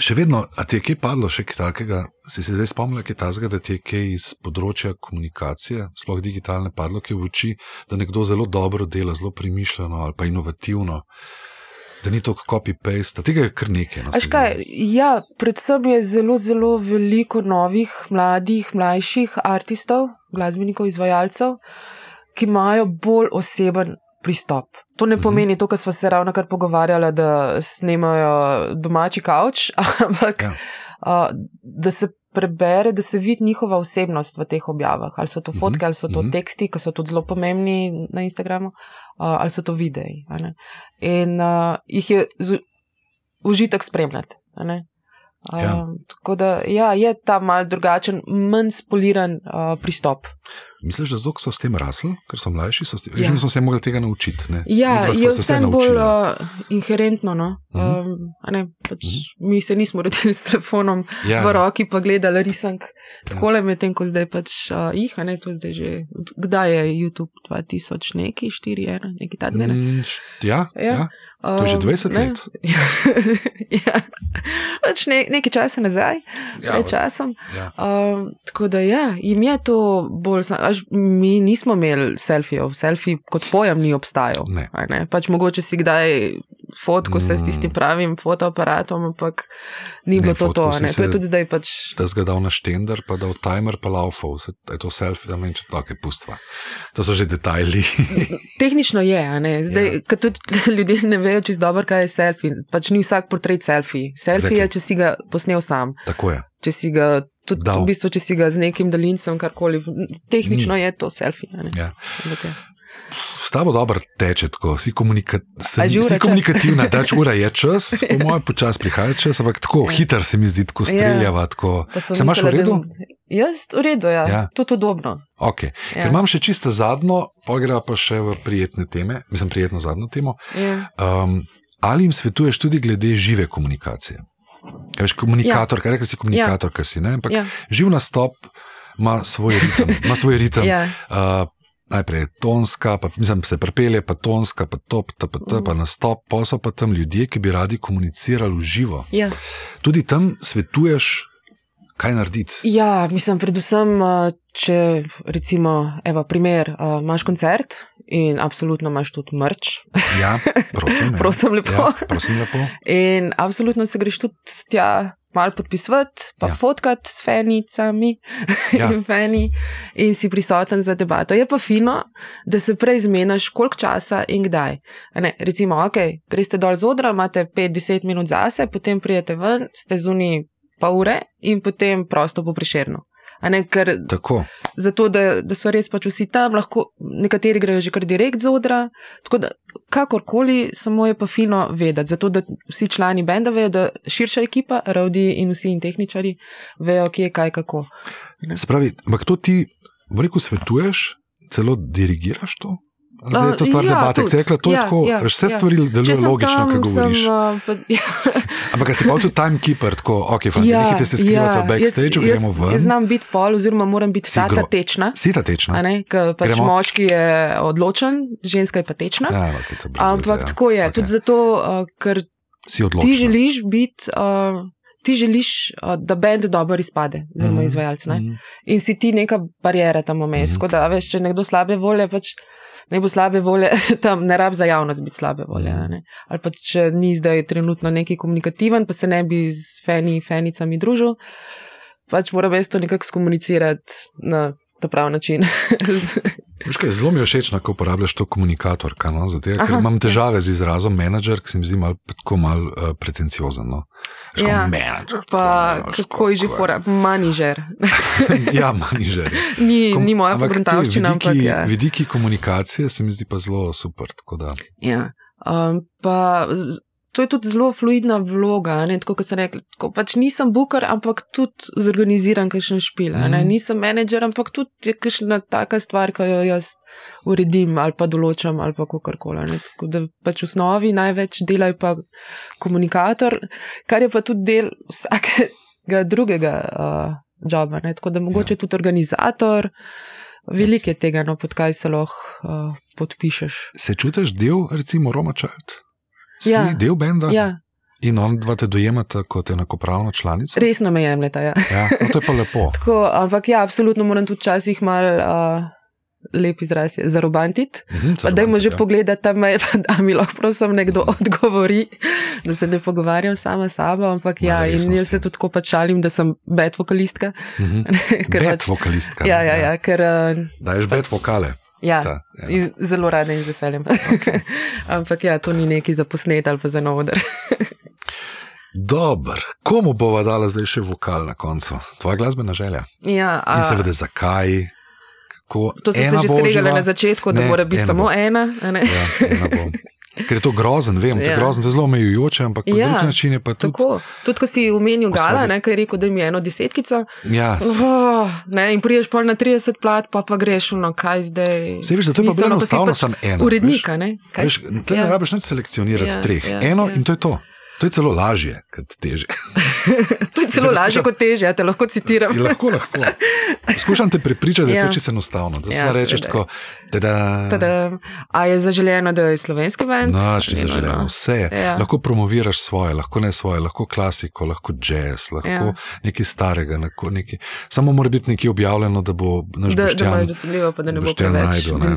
Še vedno, a ti je kaj padlo, še kaj takega? Si se zdaj spomnil, kaj tazga, da ti je kaj iz področja komunikacije, sploh digitalne, padlo, ki v oči, da nekdo zelo dobro dela, zelo premišljeno ali pa inovativno. Da ni to copy-paste, tega je kar nekaj. No, kaj, ja, predvsem je zelo, zelo veliko novih, mladih, mlajših umetnikov, glasbenikov, izvajalcev, ki imajo bolj oseben pristop. To ne mhm. pomeni to, kar smo se ravno kar pogovarjali, da snemajo domači kavč, ampak ja. uh, da se prebere, da se vidi njihova osebnost v teh objavah. Ali so to mhm. fotke, ali so to mhm. teksti, ki so tudi zelo pomembni na Instagramu, uh, ali so to videi. In uh, jih je užitek spremljati. Ja. Um, tako da ja, je ta mal drugačen, manj spoliran uh, pristop. Misliš, da so s tem rasli, ker so mlajši? So tem, ja. Mi smo se morali tega naučiti. Ne? Ja, je vse bolj uh, inherentno. No? Uh -huh. um, ne, pač uh mhm. -huh. Mi se nismo rodili s telefonom ja, v roki, pa gledali risank. Tako le ja. medtem, ko zdaj pač uh, jih, a ne to zdaj že. Kdaj je YouTube 2000, neki 4, 1, neki ta zmeraj? Mm, ja, ja. ja. To je že 20 um, let. ja, pač ne, nekaj časa nazaj, ja, več časom. Ja. Um, tako da ja, jim je to bolj až mi nismo imeli selfijev, selfij kot pojem ni obstajal. Ne. Ne? Pač mogoče si kdaj fotko mm. s tistim pravim fotoaparatom, ampak ni bilo to. to, to je tudi zdaj. Pač... Da si ga dal na štender, pa dal timer, pa laufal, je to selfij, da meni če to je pustva. To so že detajli. Tehnično je, zdaj, ja. tudi ljudje ne vejo čisto dobro, kaj je selfij. Pač ni vsak portret selfij. Selfij je, če si ga posnel sam. Tako je. Če si ga tudi v bistvu, če si ga z nekim daljincem, karkoli, tehnično mm. je to selfie. Ja. S tabo dobro teče, tako si, komunika si komunikativna, da ura je čas, po mojem, počasi prihaja čas, ampak tako ja. hiter se mi zdi, tako ja. streljava. Tako. Se imaš v redu? Jaz v redu, ja. ja. To je podobno. Okay. Ja. Ker imam še čisto zadnjo, pa gre pa še v prijetne teme, mislim, prijetno zadnjo temo. Ja. Um, ali jim svetuješ tudi glede žive komunikacije? Veš, komunikator, ja. kaj rečeš, komunikator, ja. kaj si. Ja. Živ nastop ima svoj ritem. Ima svoj ritem. ja. uh, najprej je tonska, pa mislim, se prepelje, pa tonska, pa top, ta, pa, ta, pa nastop, pa so pa tam ljudje, ki bi radi komunicirali v živo. Ja. Tudi tam svetuješ, kaj narediti. Ja, mislim, predvsem, če recimo, evo, primer, imaš koncert in absolutno imaš tudi mrč. Ja, prosim. prosim, lepo. Ja, prosim lepo. In absolutno se greš tudi tja. Mal podpisati, pa ja. fotkati s fenicami ja. in feni, in si prisoten za debato. Je pa fino, da se prej zmenaš, koliko časa in kdaj. Ne, recimo, ok, greste dol z odra, imate 5-10 minut zase, potem prijete ven, ste zunaj pa ure in potem prosto po priširno. Ne, ker, zato, da, da so res pač vsi tam, lahko nekateri grejo že kar direkt z odra. Tako da, kakorkoli, samo je pa fino vedeti, zato da vsi člani benda vejo, da širša ekipa, rodi in vsi in tehničari vejo, kje je kaj, kako. Spravi, ampak to ti, v reku, svetuješ, celo dirigiraš to? Zdaj je to stvar ja, debate, ki se rekla, to ja, je tako, ja, vse ja. stvari delujejo logično, kaj govoriš. Sem, uh, ja. Ampak si pa tudi timekeeper, tako, ok, fanti, ja, nehite se skrivati ja, v backstage, gremo ven. Jaz znam biti pol, oziroma moram biti si ta tečna. Si ta tečna. Pač moški je odločen, ženska je pa tečna. Ja, okay, Ampak ja. tako je, okay. tudi zato, uh, ker ti želiš biti. Uh, Ti želiš, da bend dobro izpade, zelo mm, izvajalec. Mm. In si ti neka barijera tam vmes. Mm. Da, veš, če nekdo slabe volje, pač ne bo slabe volje, tam ne rab za javnost biti slabe volje. Ne? Ali pa če ni zdaj trenutno neki komunikativen, pa se ne bi z feni, fenicami družil, pač mora res to nekako skomunicirati na ta pravi način. Kaj, zelo mi je všeč, ko uporabljaš to komunikator, no? Zato, ker imam težave ja. z izrazom menedžer, ki se mi zdi malo mal, uh, pretenciozen. No? Ja, menedžer. Pa tako, kako je že fora, manižer. ja, manižer. Ni, Kom, ni moja pogledavščina. Vidiki, ja. vidiki komunikacije se mi zdi pa zelo super. Ja. Um, pa to je tudi zelo fluidna vloga. Tako kot sem rekel, tako, pač nisem booker, ampak tudi zorganiziran, kaj še špil. Mm. Nisem menedžer, ampak tudi je kakšna taka stvar, ki jo jaz uredim ali pa določam ali pa kakorkoli. Tako da pač v osnovi največ delajo pa komunikator, kar je pa tudi del vsakega drugega uh, joba. Ne? Tako da mogoče ja. tudi organizator. Veliko je tega, no, pod kaj se lahko uh, podpišeš. Se čutiš del, recimo, Roma Child? Si ja. del benda? Ja. In on dva te dojemata kot enakopravno članico. Resno me jemljeta. Ja. Ja, no, to je pa lepo. Tako, ampak ja, absolutno moram tudi včasih mal. Uh, Lep izraz je zarobantiti. Mhm, Pa dajmo že ja. pogledati tam, mail, da mi lahko prosim nekdo odgovori, da se ne pogovarjam sama s sabo. Ampak ja, Malo in jaz se tudi tako pač šalim, da sem bed vokalistka. Mhm. ker Bet pač- vokalistka. Ja, ne, ja, ja, ker Daješ pač- vokale. Ja, Ta, ja. in zelo rada in z veseljem. Okay. ampak ja, to ni neki za posnet ali pa za novoder. Dober, komu bova dala zdaj še vokal na koncu? Tvoja glasbena želja. ja, In a, seveda, zakaj? Kako, to smo se že skregali na začetku, da Ne, mora biti samo bo. ena. Ja, ena. Ker je to grozen, vem, to je Ja. grozen, to je zelo omejujoče, ampak Ja, drugi način je pa tudi. Tako, tudi ko si omenil Gala, ne, ki je rekel, da mi je eno desetkico, Ja, oh, ne, in priješ pol na 30 plat, pa pa greš no, kaj zdaj. Saj veš, da to je pa si enostavno pač samo eno, Urednika, ne? Kaj? Veš, te ja. Ja. ne rabiš nič selekcionirati Ja, treh. ja, Eno ja. in to je to. To je celo lažje, kot teže. To je celo Da lažje poskušam- kot teže, ja te lahko citiram. Je lahko, lahko. Poskušam te prepričati, da je Ja. to čisto enostavno. Da Ja, ja, rečeš tako, da Tada, a je zaželeno, da je slovenski band? Noč ti Ni zaželeno, nujno. vse je. Ja. Lahko promoviraš svoje, lahko ne svoje, lahko klasiko, lahko jazz, lahko ja. Ja. nekaj starega. Lahko nekaj, samo mora biti nekaj objavljeno, da bo naš Da, da Boštjan. imaš dosegljivo, pa da ne bo preveč našel, ne.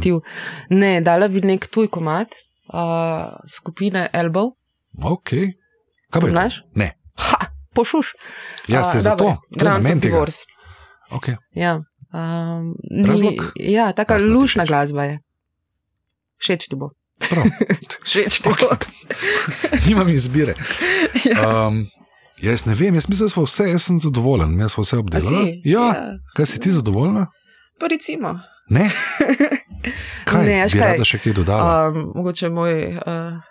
Ne, dala bi nek tuj komat uh, skupine Elbow. Okay. Kaj? Poznaš? Ne. Ha, pošuš. Ja, se A, zato. dobro, To Grounds of. Divorce. Okay. Ja. Um, Razlog? Ni, ja, taka ti lušna glasba je. Všeč ti bo. Všeč ti bo. Nimam izbire. ja. Um, jaz ne vem, jaz mislim, da smo vse, jaz sem zadovoljen, jaz smo vse obdelali. si? Ja. Kaj si ti zadovoljna? Pa recimo. Ne. Kaj? Ne, bi kaj? rada še kaj dodala? Um, mogoče moj. Uh,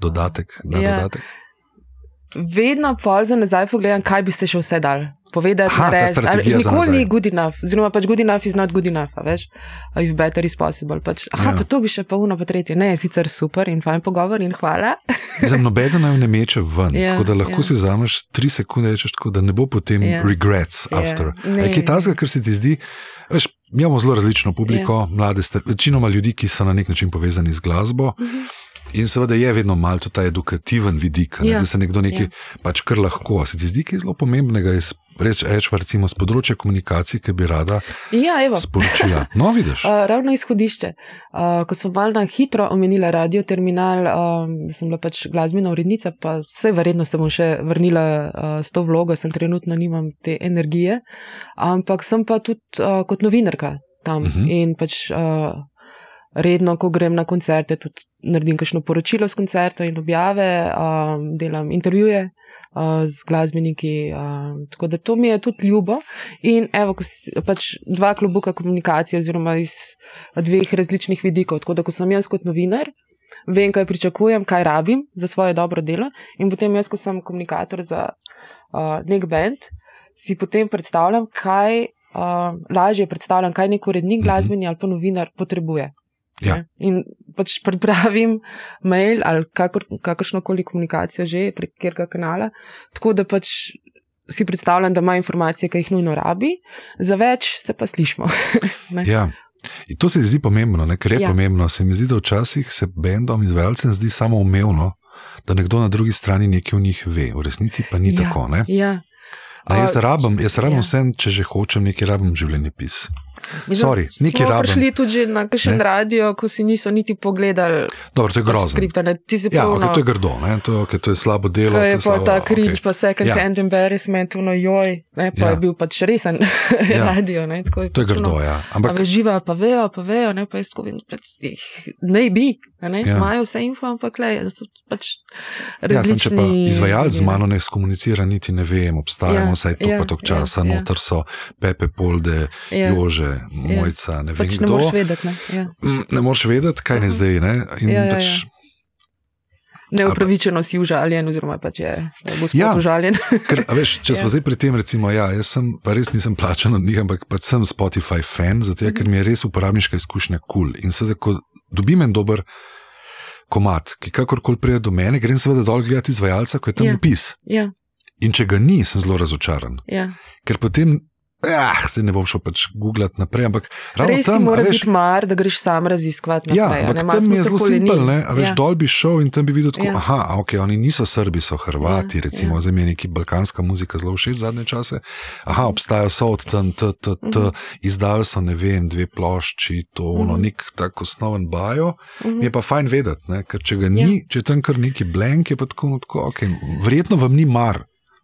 Dodatek, da ja. dodatek. Vedno pol za nazaj pogledam, kaj bi ste še vse dal. Povedati, strategija za Nikoli ni good enough, oziroma pač good enough is not good enough, veš, if better is possible. Pač, aha, Ja. ja. pa to bi še pa uno, pa tretje. Ne, sicer super in fajn pogovor in hvala. Mislim, nobeden naj ne meče ven, Ja, tako da lahko ja. si vzameš tri sekunde in rečeš, tako, da ne bo potem Ja. regrets Ja, after. Je kaj tasga, kar se ti zdi? Veš, imamo zelo različno publiko, mlade, star- večinoma ljudi, ki so na nek način povezani z glasbo. Mhm. In seveda je vedno malo tudi ta edukativen vidik, ne, Ja, da se nekdo nekaj ja. pač kar lahko. Se ti zdi kaj zelo pomembnega iz res rečemo, recimo z področja komunikacij, ki bi rada Ja, evo. sporočila? No, vidiš. Uh, ravno izhodišče. Uh, ko smo malo na hitro omenili radio terminal, um, sem bila pač glasbena urednica, pa vse verjetno se bom še vrnila uh, s to vlogo, sem trenutno nimam te energije, ampak sem pa tudi uh, kot novinarka tam Mhm. uh -huh. in pač. Uh, Redno, ko grem na koncerte, tudi naredim kakšno poročilo z koncerta in objave, um, delam intervjuje uh, z glasbeniki. Um, tako da to mi je tudi ljubo. In evo, pač dva klobuka komunikacije, oziroma iz dveh različnih vidikov. Tako da, ko sem jaz kot novinar, vem, kaj pričakujem, kaj rabim za svoje dobro delo, in potem jaz, ko sem komunikator za uh, nek bend, si potem predstavljam, kaj. Uh, lažje predstavljam, kaj nek urednik, Mhm. glasbeni ali pa novinar potrebuje. Ja. Ne? In pač pripravim mail ali kakor, kakršno koli komunikacijo že prek katerega kanala, tako da pač si predstavljam, da ima informacije, ki jih nujno rabi, za več se pa slišmo. Ja. In to se mi zdi pomembno, ne? ker je ja. Pomembno. Se mi zdi, da včasih se bendom izvajalcem zdi samo umevno, da nekdo na drugi strani nekaj o njih ve, v resnici pa ni Ja, tako. Ne? ja. A, jaz A, rabim, jaz rabim ja. vse, če že hočem nekaj, rabim življenjepis. Mislim, Sorry, smo rabim. prišli tudi na kakšen Ne. radio, ko si niso niti pogledali Dobro, to je pač grozno. skripta. Ne? Ti si Ja, prav, okay, no, to je grdo, ne? to, okay, to je slabo delo. To je je pa slabo, ta cringe, okay. pa second Ja. ja. hand embarrassment, no joj, ne, pa Ja. ja. je bil pač resen Ja. ja. radio. Ne, tako To je pač grdo, ono, ja. Ampak, Ampak živa pa vejo, pa vejo, ne, pa jaz tako vem, pač, ne bi, ne, Ja. imajo vse info, ampak le, pač ja, sem, če pa različni. izvajalec z mano ne skomunicira, niti ne vem, obstajamo Ja, vsaj to ja, pa tok ja, časa, ja. noter so Pepe, Polde, ja, Jože, Mojca, ne vem pač ne kdo. moreš vedeti. Ne, ja. Mm, Ne moreš vedeti, kaj ne zdaj. Ne? In Ja, ja, pač, ja. Neupravičeno si užaljen, oziroma pač je je gospod Ja. ja. užaljen. Ker, veš, če smo Ja. zdaj pri tem, recimo, ja, jaz sem pa res nisem plačan od njih, ampak pač sem Spotify fan, zato Mhm. ker mi je res uporabniška izkušnja kul. Cool. In sedaj, ko dobim en dober komat, ki kakorkoli pride do mene, grem seveda dol gledati izvajalca, ko je tam Ja. opis. ja, In če ga ni, sem zelo razočaran. ja, Ker potem Ja, se ne bom šel pač googlati naprej. Ampak ravno Res tam, mora biti mar, da greš sam raziskovati Ja, naprej. a ne, ampak malo tam je zelo simpel, ne? A veš, Ja. dol bi šel in tam bi videl, tako, Ja. aha, ok, oni niso Srbi, so Hrvati, Ja, recimo, ja. zdaj mi je neki balkanska muzika zelo všeč zadnje čase. Aha, obstajajo so od tam, t, t, t, Mhm. izdali so, ne vem, dve plošči, to, ono, Mhm. nek tak osnoven bajo. Mhm. Mi je pa fajn vedeti, ne? ker če ga ni, če je tam kar neki blank, je pa tako, no, tako ok, verjetno vam ni mar.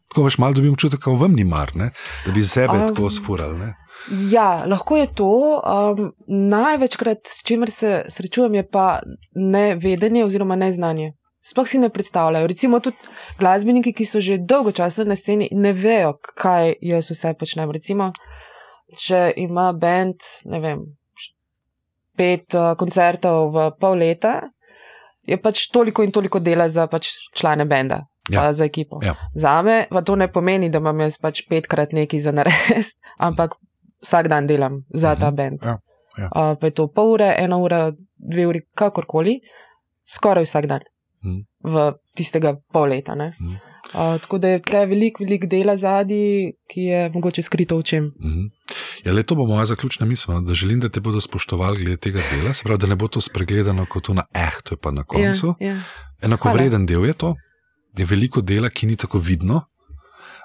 Tako veš, malo dobim občutek, da vam ni mar, ne? da bi sebe Um, tako sfurali. Ne? Ja, lahko je to. Um, največkrat, s čimer se srečujem, je pa nevedenje oziroma neznanje. Sploh si ne predstavljajo. Recimo tudi glasbeniki, ki so že dolgo časa na sceni, ne vejo, kaj jaz vse počnem. Recimo, če ima bend, ne vem, pet uh, koncertov v pol leta, je pač toliko in toliko dela za pač člane benda. Ja. Za ekipo. Ja. Za me pa to ne pomeni, da imam jaz pač petkrat nekaj za narediti, ampak vsak dan delam za ta Mhm. bend. Ja, ja. Uh, pa je to pol ure, ena ura, dve uri, kakorkoli, skoraj vsak dan Mhm. v tistega pol leta. Mhm. Uh, tako da je tle veliko, veliko dela zadnji, ki je mogoče skrito v čem. Mhm. Ja, le to bo moja zaključna misel, no, da želim, da te bodo spoštovali glede tega dela, se pravi, da ne bo to spregledano kot na eh, to je pa na koncu. Ja, ja. Enakovreden del je to, je veliko dela, ki ni tako vidno.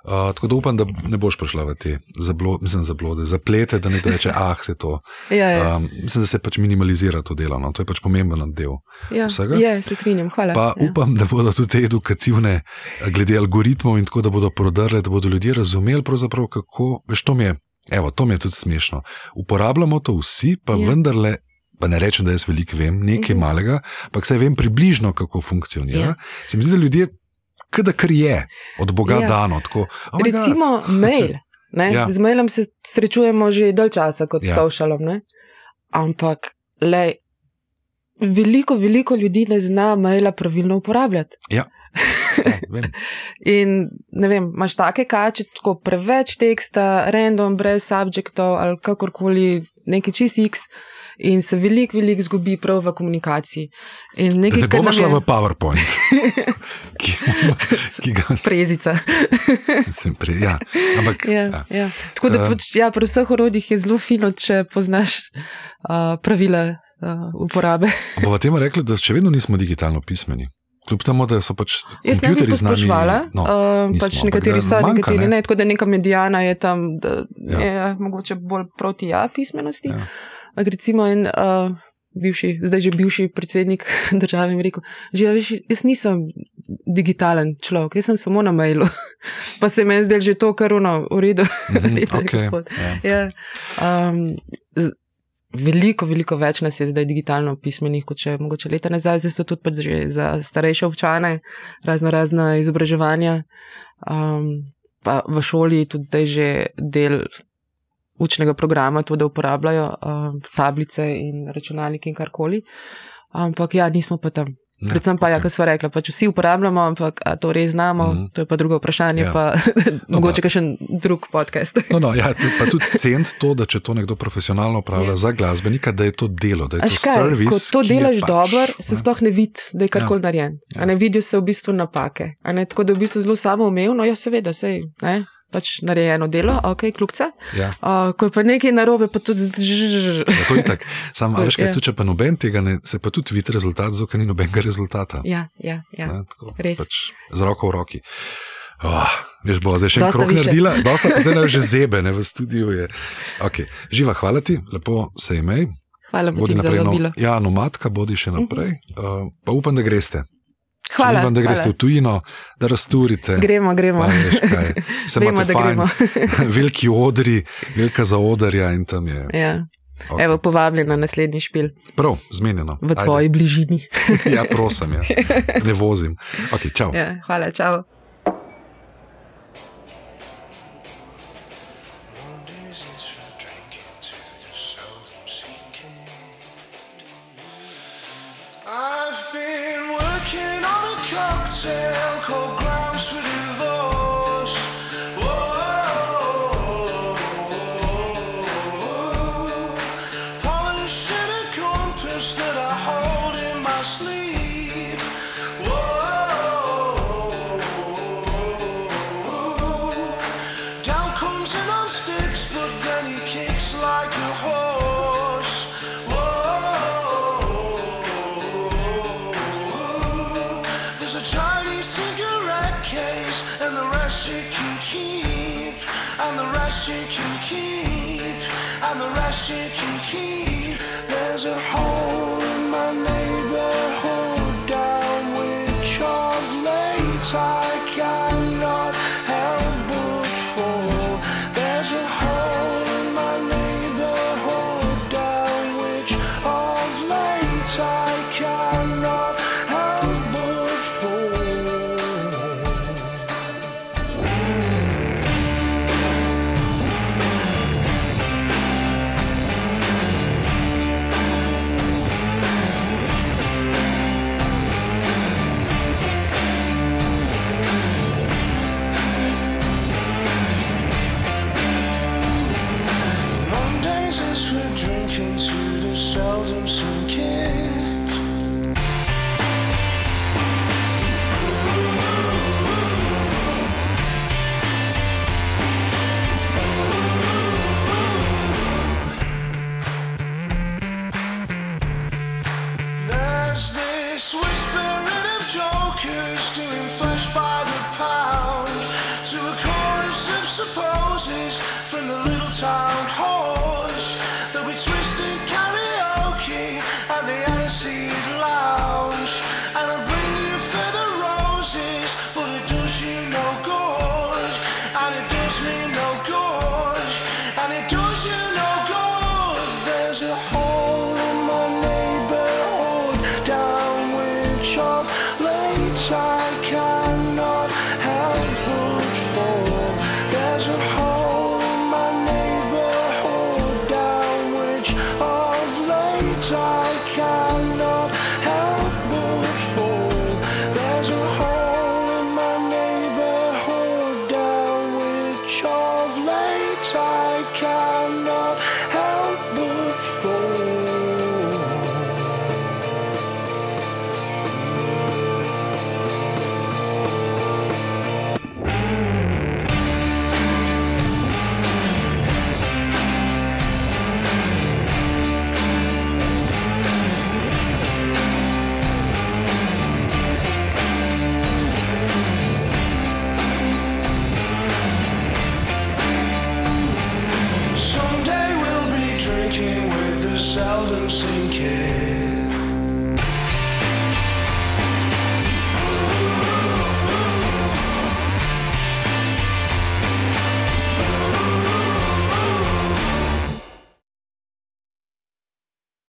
Uh, tako da upam, da ne boš prišla v te zablo, mislim, zablode, zaplete, da ne reče, ah, se to. Ja, ja, Um, mislim, da se pač minimalizira to delo, no. to je pač pomemben del. ja. vsega. ja, se strinjam, hvala. Pa ja. upam, da bodo tudi te edukativne, glede algoritmov in tako, da bodo prodrle, da bodo ljudje razumeli, kako, veš, to mi je, evo, to mi je tudi smešno. Uporabljamo to vsi, pa Ja. vendarle, pa ne rečem, da jaz veliko vem, nekaj Mhm. malega, ampak saj vem približno, kako funkcionira. Ja. Ja. Se mi zdi, da ljudje, kada kar je, od Boga Ja. ja. dano. Tako, oh my God. Recimo mail. Ne? Ja. Z mailom se srečujemo že dalj časa kot Ja. s socialom, ne? ampak le, veliko, veliko ljudi ne zna maila pravilno uporabljati. Ja, vem. In ne vem, imaš take kače, tako preveč teksta, random, brez subjektov ali kakorkoli, neki čist X. In se veliko, veliko zgubi prav v komunikaciji. In nekaj, ne bomo šla je- v PowerPoint, ki, ki ga Prezica. sem prej. Ja. Ampak, Ja, ja. ja. Tako da Eh. pač, ja, pri vseh orodjih je zelo fino, če poznaš uh, pravila uh, uporabe. Bova temu rekla, da še vedno nismo digitalno pismeni. Kljub temu, da so pač Jaz ne bi kompjuterji z nami. posploševala, No, nismo, pač nekateri so, manjka, nekateri ne. ne. Tako da neka medijana je tam, da Ja. je mogoče bolj proti ja pismenosti. Ja. Recimo en uh, bivši, zdaj že bivši predsednik države mi rekel, že ja, veš, jaz nisem digitalen človek, jaz sem samo na mailu. pa se je zdelo že to, kar uno, v redu. Mhm, Redo je, okej, gospod. ja. Ja, um, z- veliko, veliko več nas je zdaj digitalno pismenih, kot če mogoče leta nazaj, zdaj so tudi pač že za starejše občane, razno razna izobraževanja. Um, pa v šoli tudi zdaj že del učnega programa, to, da uporabljajo um, tablice in računalnike in karkoli. Ampak ja, nismo pa tam. Ne, Predvsem pa, ja, okej. kar smo rekli, pač vsi uporabljamo, ampak to res znamo, mm. to je pa drugo vprašanje, Ja. ja. pa mogoče še en drug podcast. No, no, ja, pa tudi cent to, da če to nekdo profesionalno upravlja Ja. ja. za glasbenika, da je to delo, da je Aš to kaj, servis. ko to delaš pač, dobro, se ne. sploh ne vidi, da je karkoli ja. narejen. Ja. Ja. Ne vidijo se v bistvu napake. Ne, tako da je v bistvu zelo samoumevno, ja, seveda, sej, ne, pač narejeno delo, ok, kljukca. Ja, Uh, ko je pa nekaj narobe, pa tudi zžžž. ja, to je tako. Sam, veš, kaj, Ja. tudi če pa noben tega ne, se pa tudi vidi rezultat, zato ni nobenega rezultata. Ja, ja, ja. Ne, tako, res. Pač z roko v roki. Oh, veš, bo zdaj še en krok više. naredila, dosta pa zdaj že zebe, ne v studiu je. Okay. Živa, hvala ti, lepo se imej. Hvala Bodi naprej, no, ja, nomadka, bodi še naprej. Uh, pa upam, da greste. Hvala, Želim vam, da greste hvala. v tujino, da rasturite. Gremo, gremo. Se imate fajn. Veliki odri, velika zaodarja in tam je. Ja. Okay. Evo, povabljen na naslednji špil Prav, zmenjeno. v tvoji bližini. Ja, prosim, ja. ne vozim. Okay, čau. Ja, hvala, čau.